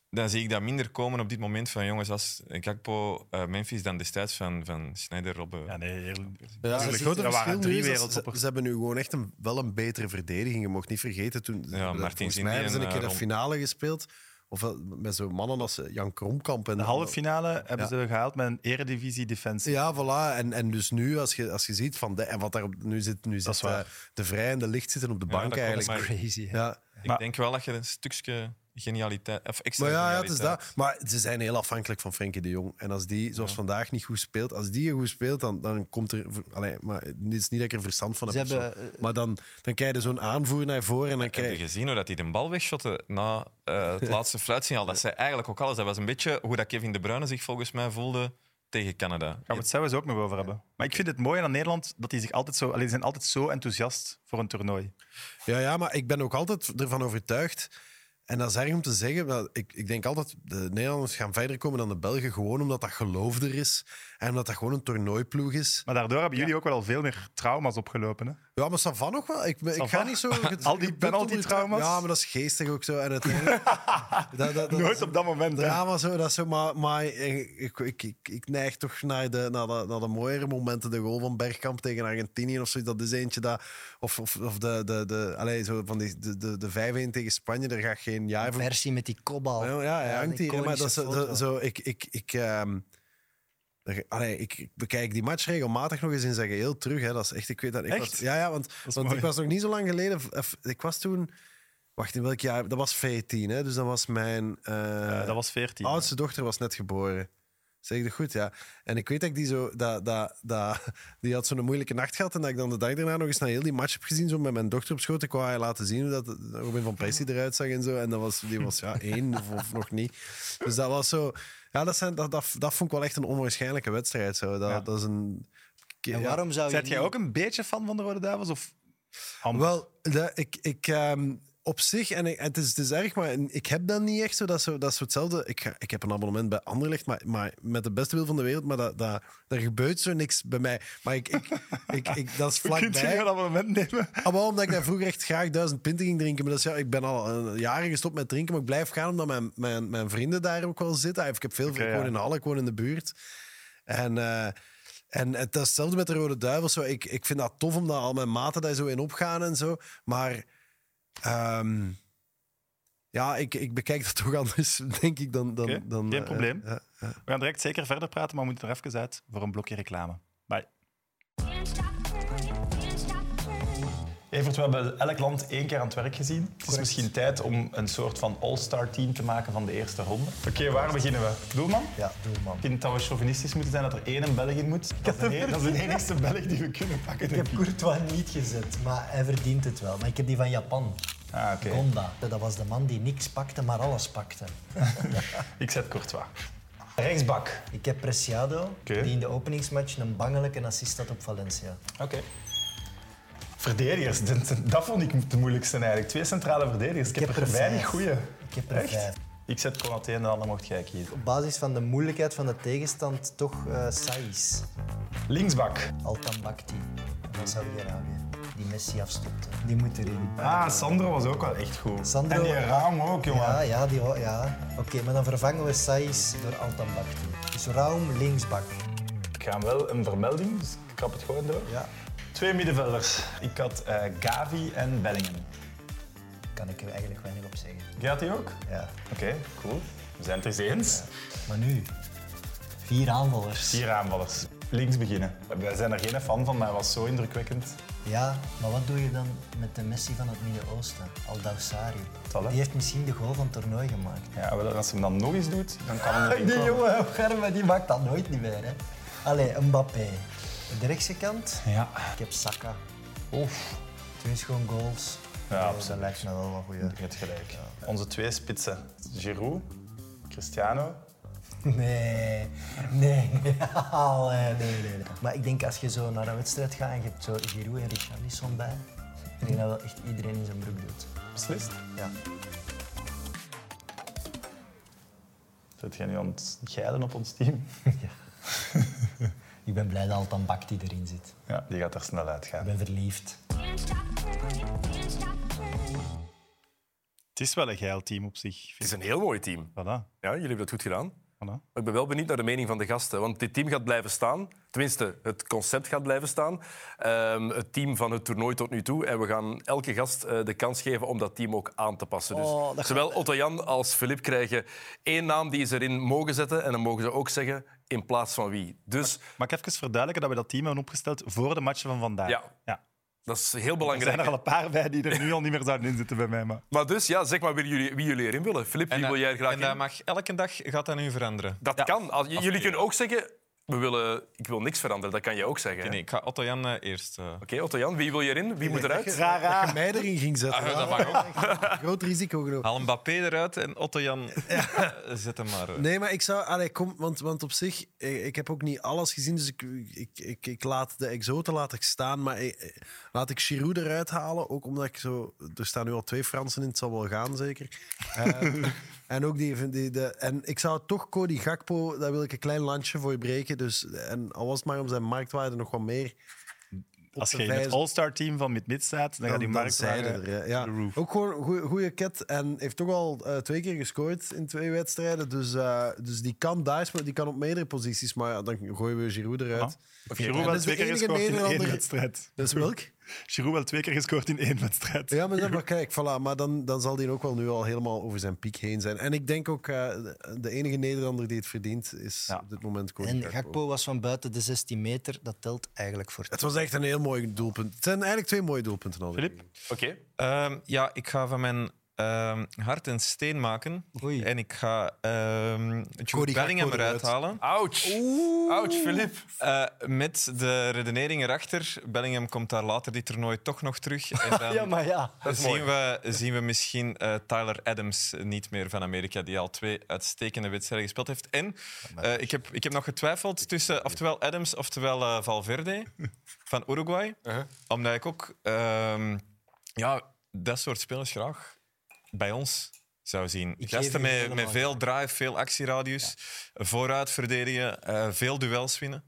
dan zie ik dat minder komen op dit moment van jongens als Gakpo, eh, Memphis, dan destijds van, van Sneijder, Robben. Ja, nee, heel- Ja, grote er waren drie dat wereldtoppers. ze hebben nu gewoon echt een, wel een betere verdediging. Je mocht niet vergeten, toen Ja, volgens Martin mij Zindi hebben ze en, een keer eh, de finale gespeeld. Of wel met zo'n mannen als eh, Jan Kromkamp. En De halve finale hebben ze gehaald met een eredivisie defensie. Ja, voilà. En, en dus nu, als je, als je ziet van de, en wat daar op, nu zit, nu zit eh, de vrij en de licht zitten op de Ja, bank dat eigenlijk. maar- Crazy. hè. Ja, Ik Maar- denk wel dat je een stukje genialiteit, of extra maar ja, ja, het is dat. Maar ze zijn heel afhankelijk van Frenkie de Jong. En als die, zoals vandaag, niet goed speelt, als die goed speelt, dan, dan komt er... Allee, maar het is niet dat ik er verstand van Ze heb. zo. hebben, eh, maar dan, dan krijg je zo'n aanvoer naar voren en dan Heb je krijg gezien hoe dat hij de bal wegshotte na eh, het laatste fluitsignaal? Dat zei eigenlijk ook alles. Dat was een beetje hoe dat Kevin De Bruyne zich volgens mij voelde tegen Canada. Gaan we het zelfs ook nog over hebben. Maar ik vind het mooi aan Nederland dat die zich altijd zo, allee, die zijn altijd zo enthousiast voor een toernooi. Ja, ja, maar ik ben ook altijd ervan overtuigd. En dat is erg om te zeggen. Ik, ik denk altijd, de Nederlanders gaan verder komen dan de Belgen. Gewoon omdat dat geloof er is. En omdat dat gewoon een toernooiploeg is. Maar daardoor hebben jullie ook wel al veel meer trauma's opgelopen. Hè? Ja, maar Savan nog wel. Ik, ik ga niet zo... Al die penalty-trauma's? Ja, maar dat is geestig ook zo. En uiteindelijk... dat, dat, dat, Nooit op dat moment. Hè? Drama zo, dat zo, maar, maar ik, ik, ik, ik, neig toch naar de, naar, de, naar de mooiere momenten. De goal van Bergkamp tegen Argentinië of zo. Dat is eentje dat. Of, of, of de, de, de, allee, zo van die, de, de, de 5-1 tegen Spanje. Daar gaat geen jaar voor. Versie met die kopbal. Ja, ja, hij hangt die hier. Maar dat zo, ik, ik, ik, ehm, allee, ik, bekijk die match regelmatig nog eens in zijn geheel terug. Hè. Dat is echt, ik weet dat. Ik Echt? Was, ja, ja, want, want ik was nog niet zo lang geleden. Ik was toen. Wacht, in welk jaar? Dat was 14, hè? dus dat was mijn. Eh, dat was 14. oudste dochter was net geboren. Zeg ik dat goed, ja. En ik weet dat ik die zo... Dat, dat, dat, die had zo'n moeilijke nacht gehad en dat ik dan de dag daarna nog eens naar heel die match heb gezien, zo met mijn dochter op schoot. Ik wou haar laten zien hoe dat Robin van Persie eruit zag en zo. En dat was, die was ja, één of, of nog niet. Dus dat was zo... Ja, dat, zijn, dat, dat, dat vond ik wel echt een onwaarschijnlijke wedstrijd. Zo. Dat, Ja. dat is een... En waarom zou je Zet jij niet- ook een beetje fan van de Rode Duivels? Of? Wel, dat, ik, ik, ehm, op zich, en, het, is, het is erg, maar ik heb dat niet echt zo. Dat is zo, dat is hetzelfde. Ik, ga, ik heb een abonnement bij Anderlecht, maar, maar met de beste wil van de wereld, maar dat, dat, daar gebeurt zo niks bij mij. Maar ik, ik, ik, ik, dat is Hoe kun je vlakbij. een abonnement nemen? Ah, maar omdat ik daar vroeger echt graag duizend pinten ging drinken. Maar dat is, ja, ik ben al eh, jaren gestopt met drinken, maar ik blijf gaan omdat mijn, mijn, mijn vrienden daar ook wel zitten. Ik heb veel Oké, ik woon ja. in Halle, ik woon in de buurt. En, eh, en het is hetzelfde met de Rode Duivels. Zo. Ik, ik vind dat tof omdat al mijn maten daar zo in opgaan en zo. Maar ehm, ja, ik, ik bekijk dat toch anders, denk ik, dan... dan, dan geen eh, probleem. ja, ja. We gaan direct zeker verder praten, maar we moeten er even uit voor een blokje reclame. Bye. Evert, we hebben elk land één keer aan het werk gezien. Het is misschien tijd om een soort van all-star team te maken van de eerste ronde. Oké, waar beginnen we? Doelman? Ja, doe man. Ik vind dat we chauvinistisch moeten zijn dat er één Belg in moet. Dat is, de, dat is de enigste Belg die we kunnen pakken. Ik heb Courtois niet gezet, maar hij verdient het wel. Maar ik heb die van Japan. Ah, oké. Gonda. Dat was de man die niks pakte, maar alles pakte. Ik zet Courtois. Rechtsbak. Ik heb Preciado, die in de openingsmatch een bangelijke assist had op Valencia. Oké. Verdedigers, dat, vond ik de moeilijkste eigenlijk. Twee centrale verdedigers. Ik, heb, er weinig goeie. Ik heb er Echt? vijf. Ik zet Konaté en de ander mocht jij kiezen. Op basis van de moeilijkheid van de tegenstand toch eh Saiz. Linksbak. Altan Bakti van Saudi-Arabië. Die Messi afstopte. Die moet erin. Ah, Sandro was ook wel echt goed. Sandro- en die Raum ook, jongen. Ja, ja, die, ja. Oké, maar dan vervangen we Saiz door Altan Bakti. Dus Raum linksbak. Ik ga hem wel een vermelding, dus ik krap het gewoon door. Ja, Twee middenvelders. Ik had eh, Gavi en Bellingham. kan ik er eigenlijk weinig op zeggen. Gaat die ook? Ja. Oké, cool. We zijn het er eens. Maar nu, vier aanvallers. Vier aanvallers. Links beginnen. Wij zijn er geen fan van, maar hij was zo indrukwekkend. Ja, maar wat doe je dan met de Messi van het Midden-Oosten? Al-Dawsari. Die heeft misschien de goal van het toernooi gemaakt. Ja, wel, als hij hem dan nog eens doet, dan kan hij erin Die jongen, Germe, die maakt dat nooit niet meer. Hè. Allee, Mbappé. De rechtse kant, Ja. ik heb Saka. Oef. Twee schoon goals. Ja, Eh, absoluut. Dat lijkt me wel wat goeie. Je hebt gelijk. Onze twee spitsen. Giroud, Cristiano. Nee, nee, nee. Allee, nee, nee, nee. Maar ik denk als je zo naar een wedstrijd gaat en je hebt zo Giroud en Richarlison bij, ik denk dat wel echt iedereen in zijn broek doet. Beslist. Ja. Zet jij nu aan het geilen op ons team? Ik ben blij dat Altan Bakti erin zit. Ja, die gaat er snel Ik uitgaan. ben verliefd. Het is wel een geil team op zich. Het is een heel mooi team. Voilà, Ja, jullie hebben dat goed gedaan. Voilà. Ik ben wel benieuwd naar de mening van de gasten. Want dit team gaat blijven staan. Tenminste, het concept gaat blijven staan. Ehm, het team van het toernooi tot nu toe. En we gaan elke gast eh, de kans geven om dat team ook aan te passen. Dus Oh, zowel Otto-Jan als Filip krijgen één naam die ze erin mogen zetten. En dan mogen ze ook zeggen in plaats van wie. Dus Mag ik even verduidelijken dat we dat team hebben opgesteld voor de matchen van vandaag? Ja. ja. Dat is heel Er zijn belangrijk. er al een paar bij die er nu al niet meer zouden inzitten bij mij. Maar... Maar dus, ja, zeg maar wie jullie, wie jullie erin willen. Filip, wie En, wil jij eh, graag en dat in? mag, elke dag gaat dat nu veranderen. Dat kan. Als, jullie kunnen ook zeggen... We willen, ik wil niks veranderen, dat kan je ook zeggen. Nee, ik ga Otto Jan eh, eerst. eh. Oké, Otto-Jan, wie wil je erin? Wie moet eruit? Dat je mij erin ging zetten. Ah, dat Ja, mag ook. Groot risico genomen. Haal Mbappé eruit en Otto Jan eh, zet hem maar. eh. Nee, maar ik zou... Allee, kom, want, want op zich, ik, ik heb ook niet alles gezien, dus ik, ik, ik, ik laat de exoten laat ik staan, maar ik- laat ik Giroud eruit halen, ook omdat ik zo... Er staan nu al twee Fransen in, het zal wel gaan, zeker. Eh, en ook die... die de, en ik zou toch Cody Gakpo, daar wil ik een klein landje voor breken, dus... En al was het maar om zijn marktwaarde nog wat meer... op Als je in het. All-Star team van mid-mid staat, dan gaat die markt zijde er, ja. Ook gewoon een goede cat. En heeft toch al eh, twee keer gescoord in twee wedstrijden. Dus, eh, dus die kan daar spelen, die kan op meerdere posities. Maar ja, dan gooien we Giroud eruit. Giroud wel is de twee keer gescoord in één wedstrijd. Dat is welk? Giroud wel twee keer gescoord in één wedstrijd. Ja, maar, dan, maar kijk, voilà, maar dan, dan zal die ook wel nu al helemaal over zijn piek heen zijn. En ik denk ook, eh, de, enige Nederlander die het verdient, is Ja. op dit moment Cody En Gakpo. Was van buiten de 16 meter. Dat telt eigenlijk voor. Het was echt een heel mooi doelpunt. Het zijn eigenlijk twee mooie doelpunten al. Filip? Oké. Ehm, ja, ik ga van mijn ehm, hart een steen maken. Oei. En ik ga ehm Jude Cody Bellingham eruit halen. Ouch. Ouch, Filip. Eh, met de redenering erachter. Bellingham komt daar later dit toernooi toch nog terug. En dan Ja, maar ja. zien, we, zien we misschien eh, Tyler Adams niet meer van Amerika, die al twee uitstekende wedstrijden gespeeld heeft. En eh, ik, heb, ik heb nog getwijfeld tussen oftewel Adams oftewel eh, Valverde van Uruguay. Uh-huh. Omdat ik ook ehm, ja, dat soort spelers graag bij ons zou zien. Ik Gasten met, met veel drive, veel actieradius, vooruit verdedigen, eh, veel duels winnen.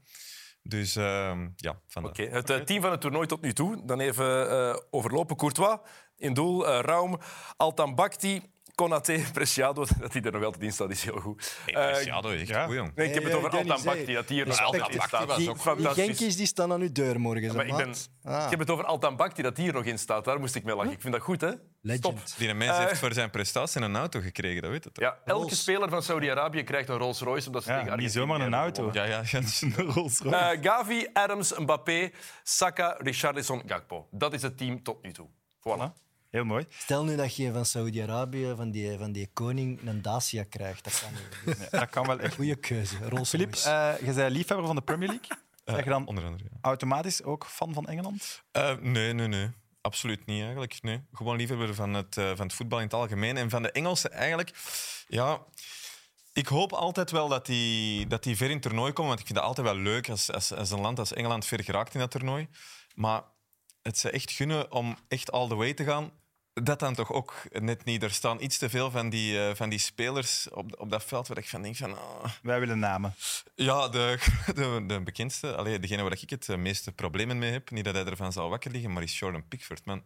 Dus ehm, ja, vandaar. Oké, het eh, team van het toernooi tot nu toe. Dan even eh, overlopen. Courtois in doel, eh Raum, Altan Bakti, Konaté, Preciado. Dat hij er nog altijd in staat, is heel goed. Hey, Eh, Preciado, echt ja. goed, jong. nee, ik heb het Eh, over Altan. Bakti, dat hier nog altijd in staat. Die, die. Genkies die staan aan uw deur morgen. Ja, zo, maar ik, ben. Ah, ik heb het over Altan Bakti, dat hij hier nog in staat. Daar moest ik mee lachen. Ik vind dat goed, hè? Stop. Legend. Die mens Eh. heeft voor zijn prestatie een auto gekregen, dat weet het toch? Ja, elke Rolls. speler van Saudi-Arabië krijgt een Rolls Royce. Omdat ze Ja, tegen niet zomaar een auto. Ja, ja, ja. Rolls Royce. Eh, Gavi, Adams, Mbappé, Saka, Richarlison, Gakpo. Dat is het team tot nu toe. Voilà. Heel mooi. Stel nu dat je van Saudi-Arabië, van die, van die koning, een Dacia krijgt. Dat kan niet. Nee, dat kan wel echt. Goeie keuze. Filip, eh, je bent liefhebber van de Premier League. Zeg je dan Onder andere, ja. automatisch ook fan van Engeland? Eh, nee, nee, nee. Absoluut niet eigenlijk. Nee. Gewoon liefhebber van het, eh, van het voetbal in het algemeen. En van de Engelsen eigenlijk. Ja, ik hoop altijd wel dat die, dat die ver in het toernooi komen. Want ik vind het altijd wel leuk als, als, als een land als Engeland ver geraakt in dat toernooi. Maar het ze echt gunnen om echt all the way te gaan. Dat dan toch ook net niet. Er staan iets te veel van die, eh, van die spelers op, op dat veld waar ik van denk van... ah, Wij willen namen. ja, de, de, de bekendste, allee, degene waar ik het eh, meeste problemen mee heb, niet dat hij ervan zal wakker liggen, maar is Jordan Pickford. Man.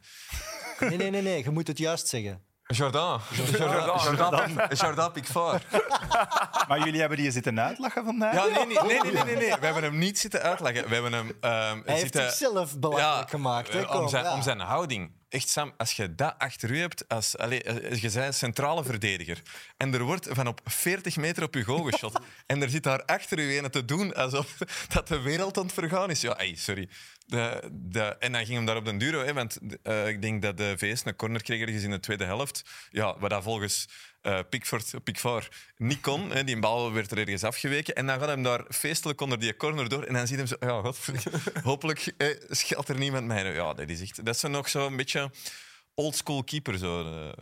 Nee, nee, nee, nee. Je moet het juist zeggen. Jordan. Jordan, Jordan, Jordan Pickford. Maar jullie hebben die zitten uitlachen vandaag? Ja, nee, nee, nee, nee, nee. We hebben hem niet zitten uitleggen. We hebben hem ehm, Hij heeft zichzelf belachelijk gemaakt. Hè? om, zijn, ja. om zijn houding. Echt, Sam, als je dat achter u hebt, als, allee, eh, je bent centrale verdediger, en er wordt van op 40 meter op je goal geschot, en er zit daar achter u een te doen alsof dat de wereld aan het vergaan is. Ja, ey, sorry. De, de, en dan ging hem daar op den hè, want eh, ik denk dat de VS een corner kreeg ergens in de tweede helft. Ja, wat dat volgens eh Pickford, Pickford niet kon. Hè, die bal werd er ergens afgeweken. En dan gaat hem daar feestelijk onder die corner door. En dan ziet hem zo... Ja, hopelijk eh, er niemand mij. Ja, dat is echt... Dat is nog zo een beetje oldschool keeper. Zo.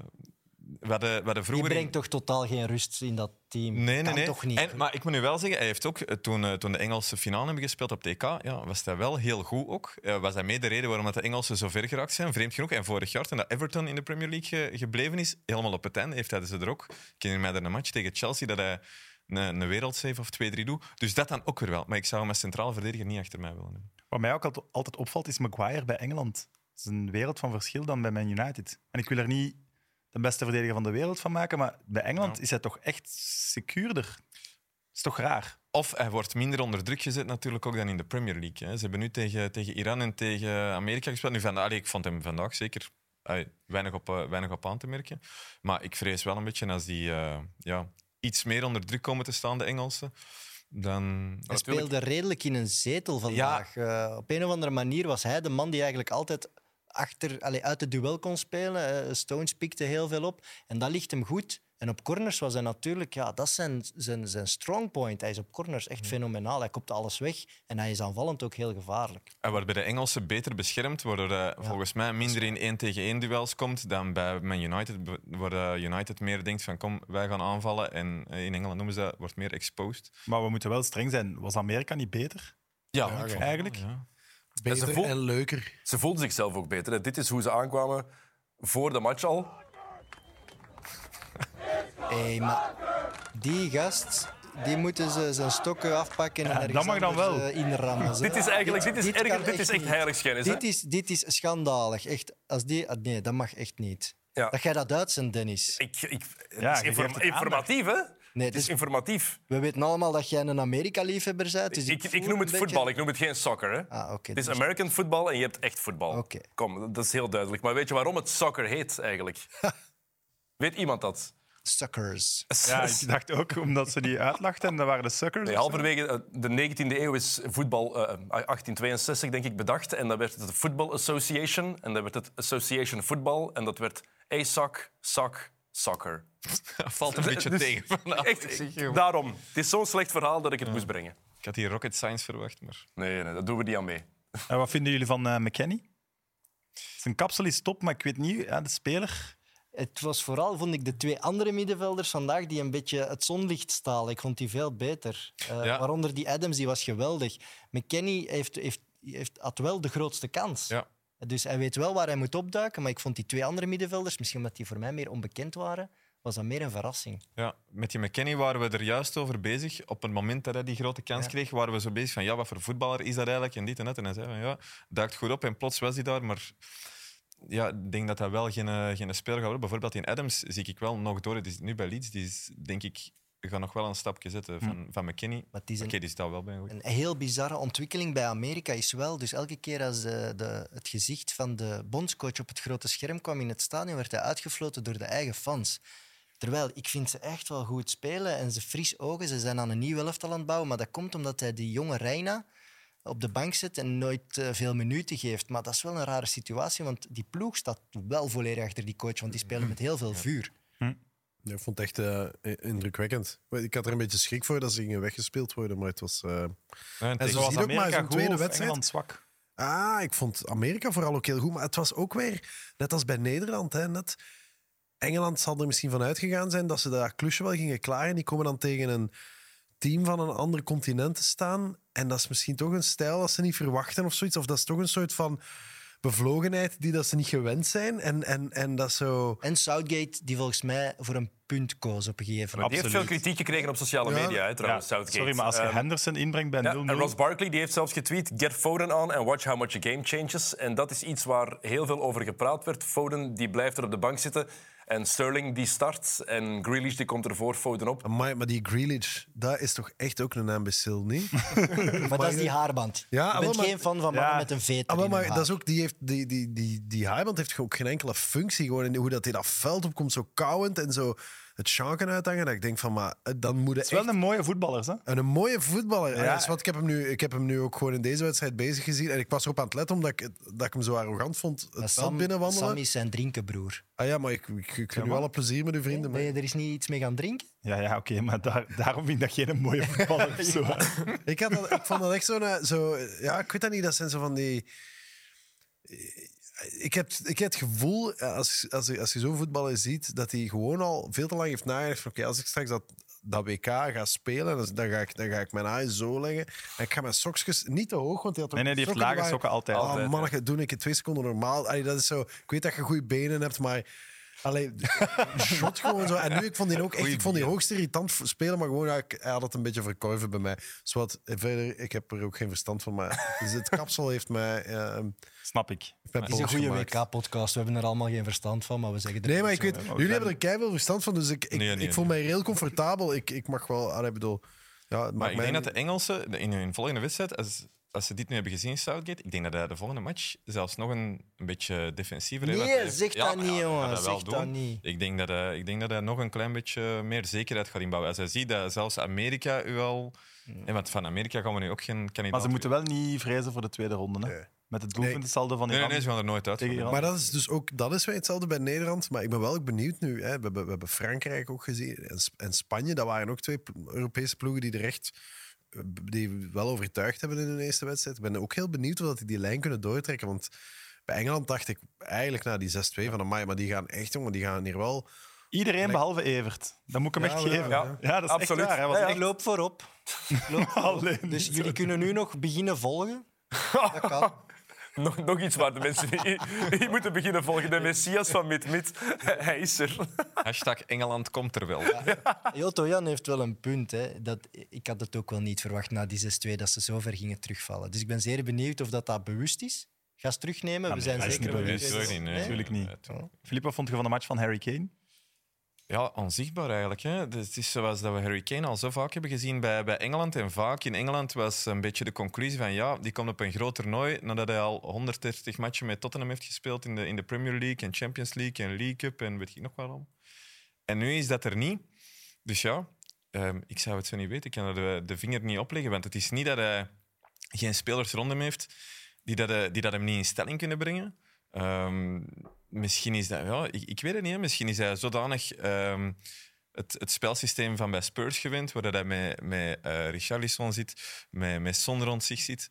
We hadden, we hadden Je vroeger... in- brengt toch totaal geen rust in dat team? Nee, nee, Kan nee. toch niet? En, maar ik moet nu wel zeggen, hij heeft ook, eh, toen, eh, toen de Engelse finale hebben gespeeld op TK, ja, was hij wel heel goed ook. Eh, was hij mee de reden waarom dat de Engelsen zo ver geraakt zijn, vreemd genoeg. En vorig jaar, toen dat Everton in de Premier League ge- gebleven is, helemaal op het einde, heeft hij ze er ook. Ik herinner mij er een match tegen Chelsea, dat hij een, een wereldsave of 2-3 doet. Dus dat dan ook weer wel. Maar ik zou hem als centraal verdediger niet achter mij willen hebben. Wat mij ook altijd- altijd opvalt, is Maguire bij Engeland. Dat is een wereld van verschil dan bij Man United. En ik wil er niet de beste verdediger van de wereld van maken, maar bij Engeland Ja. is hij toch echt secuurder. Dat is toch raar? Of hij wordt minder onder druk gezet natuurlijk ook dan in de Premier League. Hè. Ze hebben nu tegen, tegen Iran en tegen Amerika gespeeld. Nu, van, allee, ik vond hem vandaag zeker allee, weinig, op, eh, weinig op aan te merken. Maar ik vrees wel een beetje als die eh, ja, iets meer onder druk komen te staan, de Engelsen, dan... Hij speelde redelijk in een zetel vandaag. Eh, op een of andere manier was hij de man die eigenlijk altijd achter, allee, uit het duel kon spelen. Eh, Stones pikte heel veel op. En dat ligt hem goed. En op corners was hij natuurlijk, ja, dat is zijn, zijn, zijn strong point. Hij is op corners echt fenomenaal. Hij kopt alles weg en hij is aanvallend ook heel gevaarlijk. En waarbij de Engelsen beter beschermd, waardoor hij volgens mij minder in één tegen één duels komt dan bij Man United, waar eh, United meer denkt van kom, wij gaan aanvallen. En eh, in Engeland noemen ze dat, wordt meer exposed. Maar we moeten wel streng zijn. Was Amerika niet beter? Ja, eigenlijk. Ja. Beter voelt- en leuker. ze voelden zichzelf ook beter. hè. Dit is hoe ze aankwamen voor de match al. Hé, maar die gast, die moeten ze zijn stokken afpakken en Ja, ergens dat mag dan wel. eh, inrammen. Dit is eigenlijk dit is dit erger, dit is echt heiligschennis. Dit is, dit is schandalig. Echt, als die, ah, nee, dat mag echt niet. Ja. Dat jij dat uitzendt, Dennis. Ik, ik, Ja, is inform- informatief, hè? Nee, Het is dus informatief. we weten allemaal dat jij een Amerika-liefhebber bent. Dus Ik, ik noem het voetbal, beetje- ik noem het geen soccer. Hè? Ah, oké. Het is dus- American voetbal en je hebt echt voetbal. Oké. Kom, dat is heel duidelijk. Maar weet je waarom het soccer heet eigenlijk? weet iemand dat? Suckers. Ja, ik dacht ook omdat ze die uitlachten en dat waren de suckers. Nee, halverwege eh, de 19e eeuw is voetbal, eh, 1862 denk ik, bedacht. En dan werd het de Football Association. En dan werd het Association Football. En dat werd ASOC, SOC, Soccer. Valt een beetje Dus- tegen vandaag. Echt, Ik zeg je, daarom. Het is zo'n slecht verhaal dat ik het moest brengen. Ik had hier rocket science verwacht, maar... Nee, nee, dat doen we niet aan mee. En wat vinden jullie van eh McKenny? Zijn kapsel is top, maar ik weet niet, ja, de speler... Het was vooral, vond ik, de twee andere middenvelders vandaag die een beetje het zonlicht stalen. Ik vond die veel beter. Eh, Ja. Waaronder die Adams, die was geweldig. McKenny heeft, heeft, heeft, had wel de grootste kans. Ja. Dus hij weet wel waar hij moet opduiken. Maar ik vond die twee andere middenvelders, misschien omdat die voor mij meer onbekend waren, was dat meer een verrassing. Ja, met die McKenny waren we er juist over bezig. Op het moment dat hij die grote kans Ja. kreeg, waren we zo bezig van ja, wat voor voetballer is dat eigenlijk en dit en dat. En hij zei van ja, duikt goed op en plots was hij daar. Maar ja, ik denk dat hij wel geen, eh, geen speler gaat worden. Bijvoorbeeld in Adams zie ik wel nog door. Die is nu bij Leeds. Die is, denk ik, gaat nog wel een stapje zetten van, van McKenny. Maar is een, die staat wel bij. goed. een heel bizarre ontwikkeling bij Amerika is wel. Dus elke keer als de, de, het gezicht van de bondscoach op het grote scherm kwam in het stadion, werd hij uitgefloten door de eigen fans. Terwijl ik vind ze echt wel goed spelen en ze fris ogen. Ze zijn aan een nieuw elftal aan het bouwen, maar dat komt omdat hij die jonge Reina op de bank zet en nooit eh, veel minuten geeft. Maar dat is wel een rare situatie, want die ploeg staat wel volledig achter die coach, want die spelen met heel veel vuur. Ja, ik vond het echt eh, indrukwekkend. Ik had er een beetje schrik voor dat ze gingen weggespeeld worden, maar het was... eh, Ja, en zo Zoals ook maar zo'n tweede wedstrijd. Engeland zwak. Ah, ik vond Amerika vooral ook heel goed. Maar het was ook weer, net als bij Nederland, hè, net. Engeland zal er misschien van uitgegaan zijn dat ze dat klusje wel gingen klaren. Die komen dan tegen een team van een ander continent te staan. En dat is misschien toch een stijl dat ze niet verwachten of zoiets. Of dat is toch een soort van bevlogenheid die dat ze niet gewend zijn. En, en, en dat zo... En Southgate, die volgens mij voor een punt koos op een gegeven moment. die heeft veel kritiek gekregen op sociale Ja. media, hè, Ja, trouwens, Southgate. sorry, maar als je Ehm, Henderson inbrengt bij 0-0... Ja, en Ross Barkley die heeft zelfs getweet: Get Foden on and watch how much a game changes. En dat is iets waar heel veel over gepraat werd. Foden die blijft er op de bank zitten. En Sterling die start. En Grealish die komt er voor Foden op. Amai, maar die Grealish, dat is toch echt ook een imbecile, niet? Maar dat is die haarband. Ja, ik ben maar- geen fan van mannen Ja. met een veter. Maar haar. dat is ook, die, heeft, die, die, die, die haarband heeft ook geen enkele functie. Gewoon in hoe dat hij dat veld opkomt, zo kauwend en zo het chanken uithangen. Dat ik denk van, maar eh, dan moet Het is wel een mooie voetballer, hè? En een mooie voetballer. Ja. Wat, ik, heb hem nu, ik heb hem nu ook gewoon in deze wedstrijd bezig gezien. En ik was erop aan het letten, omdat ik, dat ik hem zo arrogant vond het Sam, binnenwandelen. Sam is zijn drinkenbroer. Ah ja, maar ik, ik, ik u alle plezier met uw vrienden. Maar- je er is niet iets mee gaan drinken? Ja, ja oké, maar daar, daarom vind ik dat geen mooie voetballer of zo. Ik, had dat, ik vond dat echt zo'n... eh, Zo, ja, ik weet dat niet. Dat zijn zo van die... Ik heb, ik heb het gevoel, eh, als, als, je- als je zo'n voetballer ziet, dat hij gewoon al veel te lang heeft nagedacht van oké, als ik straks dat, dat WK ga spelen, dan, ga ik, dan ga ik mijn aaien zo leggen. En ik ga mijn sokjes niet te hoog, want hij had ook Nee, nee, die heeft lage sokken altijd. Oh, doe ik in twee seconden normaal. Allee, dat is zo, ik weet dat je goede benen hebt, maar... Allee, shot gewoon zo. En nu, ik vond die ook echt, ik vond die hoogst irritant spelen, maar gewoon, ja, ik, hij had het een beetje verkorven bij mij. Dus wat, verder, ik heb er ook geen verstand van, maar dus het kapsel heeft mij, eh, heeft Snap ik. Het is een goede. WK-podcast. We hebben er allemaal geen verstand van, maar we zeggen er Nee, maar ik weet, maar jullie we hebben er keihard verstand van, dus ik, ik, Nee, nee, ik voel nee. mij heel comfortabel. Ik, ik mag wel, ik bedoel, ja, het Maar ik mij denk dat de Engelsen in hun volgende wedstrijd, als, als ze dit nu hebben gezien, Southgate, ik denk dat hij de volgende match zelfs nog een, een beetje defensiever Nee, heeft. Heeft- zeg dat niet, jongen, dat wel zeg dat doen. niet. Ik denk dat, hij, ik denk dat hij nog een klein beetje meer zekerheid gaat inbouwen. Als hij ziet dat zelfs Amerika u al... En want van Amerika gaan we nu ook geen kandidaat... Maar ze moeten wel niet vrezen voor de tweede ronde. Hè? Nee. Met het doelpuntensaldo van Nee, Iran. nee, nee, ze gaan er nooit uit. Maar dat is dus ook dat is weer hetzelfde bij Nederland. Maar ik ben wel ook benieuwd nu. Hè. We, hebben, we hebben Frankrijk ook gezien en, Sp- en Spanje. Dat waren ook twee Europese ploegen die er echt die wel overtuigd hebben in hun eerste wedstrijd. Ik ben ook heel benieuwd of dat die die lijn kunnen doortrekken. Want bij Engeland dacht ik eigenlijk na die 6-2 van Amai, maar die gaan echt, jongen, die gaan hier wel... Iedereen behalve Evert. Dat moet ik hem Ja, echt geven. ja. Ja, dat is Absoluut. echt waar. Hij was Ja, ja. echt... Ik loop voorop. Ik loop voorop. Alleen Dus jullie kunnen nu nog beginnen volgen. Dat kan. Nog, nog iets waar de mensen die, die moeten beginnen volgen. De Messias van Mid-Mid, hij is er. Hashtag Engeland komt er wel. Joto Jan heeft wel een punt. Hè. Dat, ik had het ook wel niet verwacht na die 6-2 dat ze zo ver gingen terugvallen. Dus ik ben zeer benieuwd of dat, dat bewust is. Ga eens terugnemen. Ja, We zijn zeker niet bewust. Natuurlijk niet. Nee, tuurlijk. Filip, wat vond je van de match van Harry Kane? Ja, onzichtbaar eigenlijk. Hè. Dus Het is zoals dat we Harry Kane al zo vaak hebben gezien bij, bij Engeland. En vaak in Engeland was een beetje de conclusie van ja, die komt op een groot toernooi nadat hij al 130 matchen met Tottenham heeft gespeeld in de, in de Premier League en Champions League en League Cup en weet ik nog waarom. En nu is dat er niet. Dus ja, ehm, ik zou het zo niet weten. Ik kan er de, de vinger niet opleggen, want het is niet dat hij geen spelers rond hem heeft die dat, eh, die dat hem niet in stelling kunnen brengen. Ehm, misschien is dat, ja, ik, ik weet het niet. Misschien is hij zodanig ehm, het, het spelsysteem van bij Spurs gewend, waar dat hij met, met eh Richarlison zit, met, met Son rond zich zit.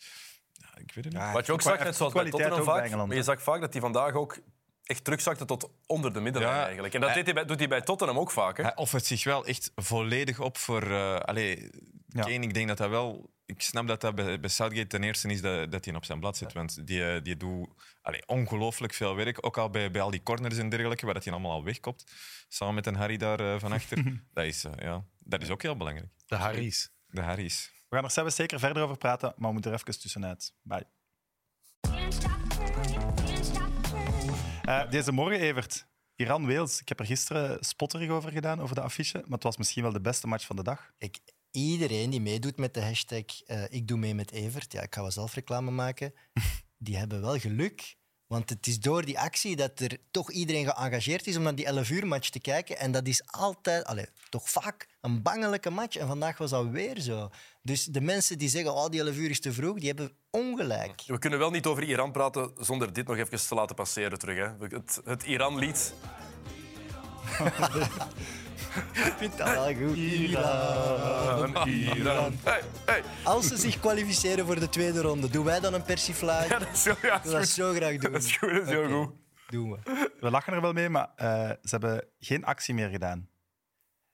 Ja, ik weet het niet. Wat je ook zag, net zoals bij kwaliteit Tottenham bij vaak, maar je zag vaak dat hij vandaag ook echt terugzakte tot onder de middenlijn Ja. eigenlijk. En dat Hij- deed hij bij, doet hij bij Tottenham ook vaak. Hè? Hij offert zich wel echt volledig op voor. eh allee, Ja. Kane, ik denk dat dat wel. Ik snap dat dat bij, bij Southgate ten eerste is dat, dat hij op zijn blad zit. Want die, eh, die doet allee, ongelooflijk veel werk. Ook al bij, bij al die corners en dergelijke, waar dat hij allemaal al wegkopt. Samen met een Harry daar eh, van achter. dat, is, eh, ja, dat is ook heel belangrijk. De Harry's. De Harry's. We gaan er zelfs zeker verder over praten, maar we moeten er even tussenuit. Bye. Eh, deze morgen, Evert. Iran-Wales. Ik heb er gisteren spotterig over gedaan, over de affiche. Maar het was misschien wel de beste match van de dag. Ik, iedereen die meedoet met de hashtag eh, ik doe mee met Evert, ja, ik ga wel zelf reclame maken, die hebben wel geluk. Want het is door die actie dat er toch iedereen geëngageerd is om naar die 11 uur match te kijken. En dat is altijd, allee, toch vaak, een bangelijke match. En vandaag was dat weer zo. Dus de mensen die zeggen, oh, die 11 uur is te vroeg, die hebben ongelijk. We kunnen wel niet over Iran praten zonder dit nog even te laten passeren terug. Hè? Het, het Iran-lied. Ik vind dat wel goed. Iran. Iran. Hey, hey. Als ze zich kwalificeren voor de tweede ronde, doen wij dan een persiflage? Ja, dat is zo, ja, dat zo graag doen. Dat is goed, dat is heel goed. Doen we. We lachen er wel mee, maar eh, ze hebben geen actie meer gedaan.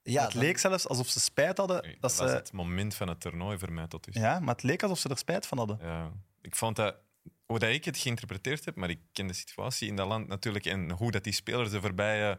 Ja, het dan- leek zelfs alsof ze spijt hadden. Dat Dat was ze... het moment van het toernooi voor mij tot dus. Ja, maar het leek alsof ze er spijt van hadden. Ja, ik vond dat, hoe dat ik het geïnterpreteerd heb, maar ik ken de situatie in dat land natuurlijk en hoe dat die spelers de voorbije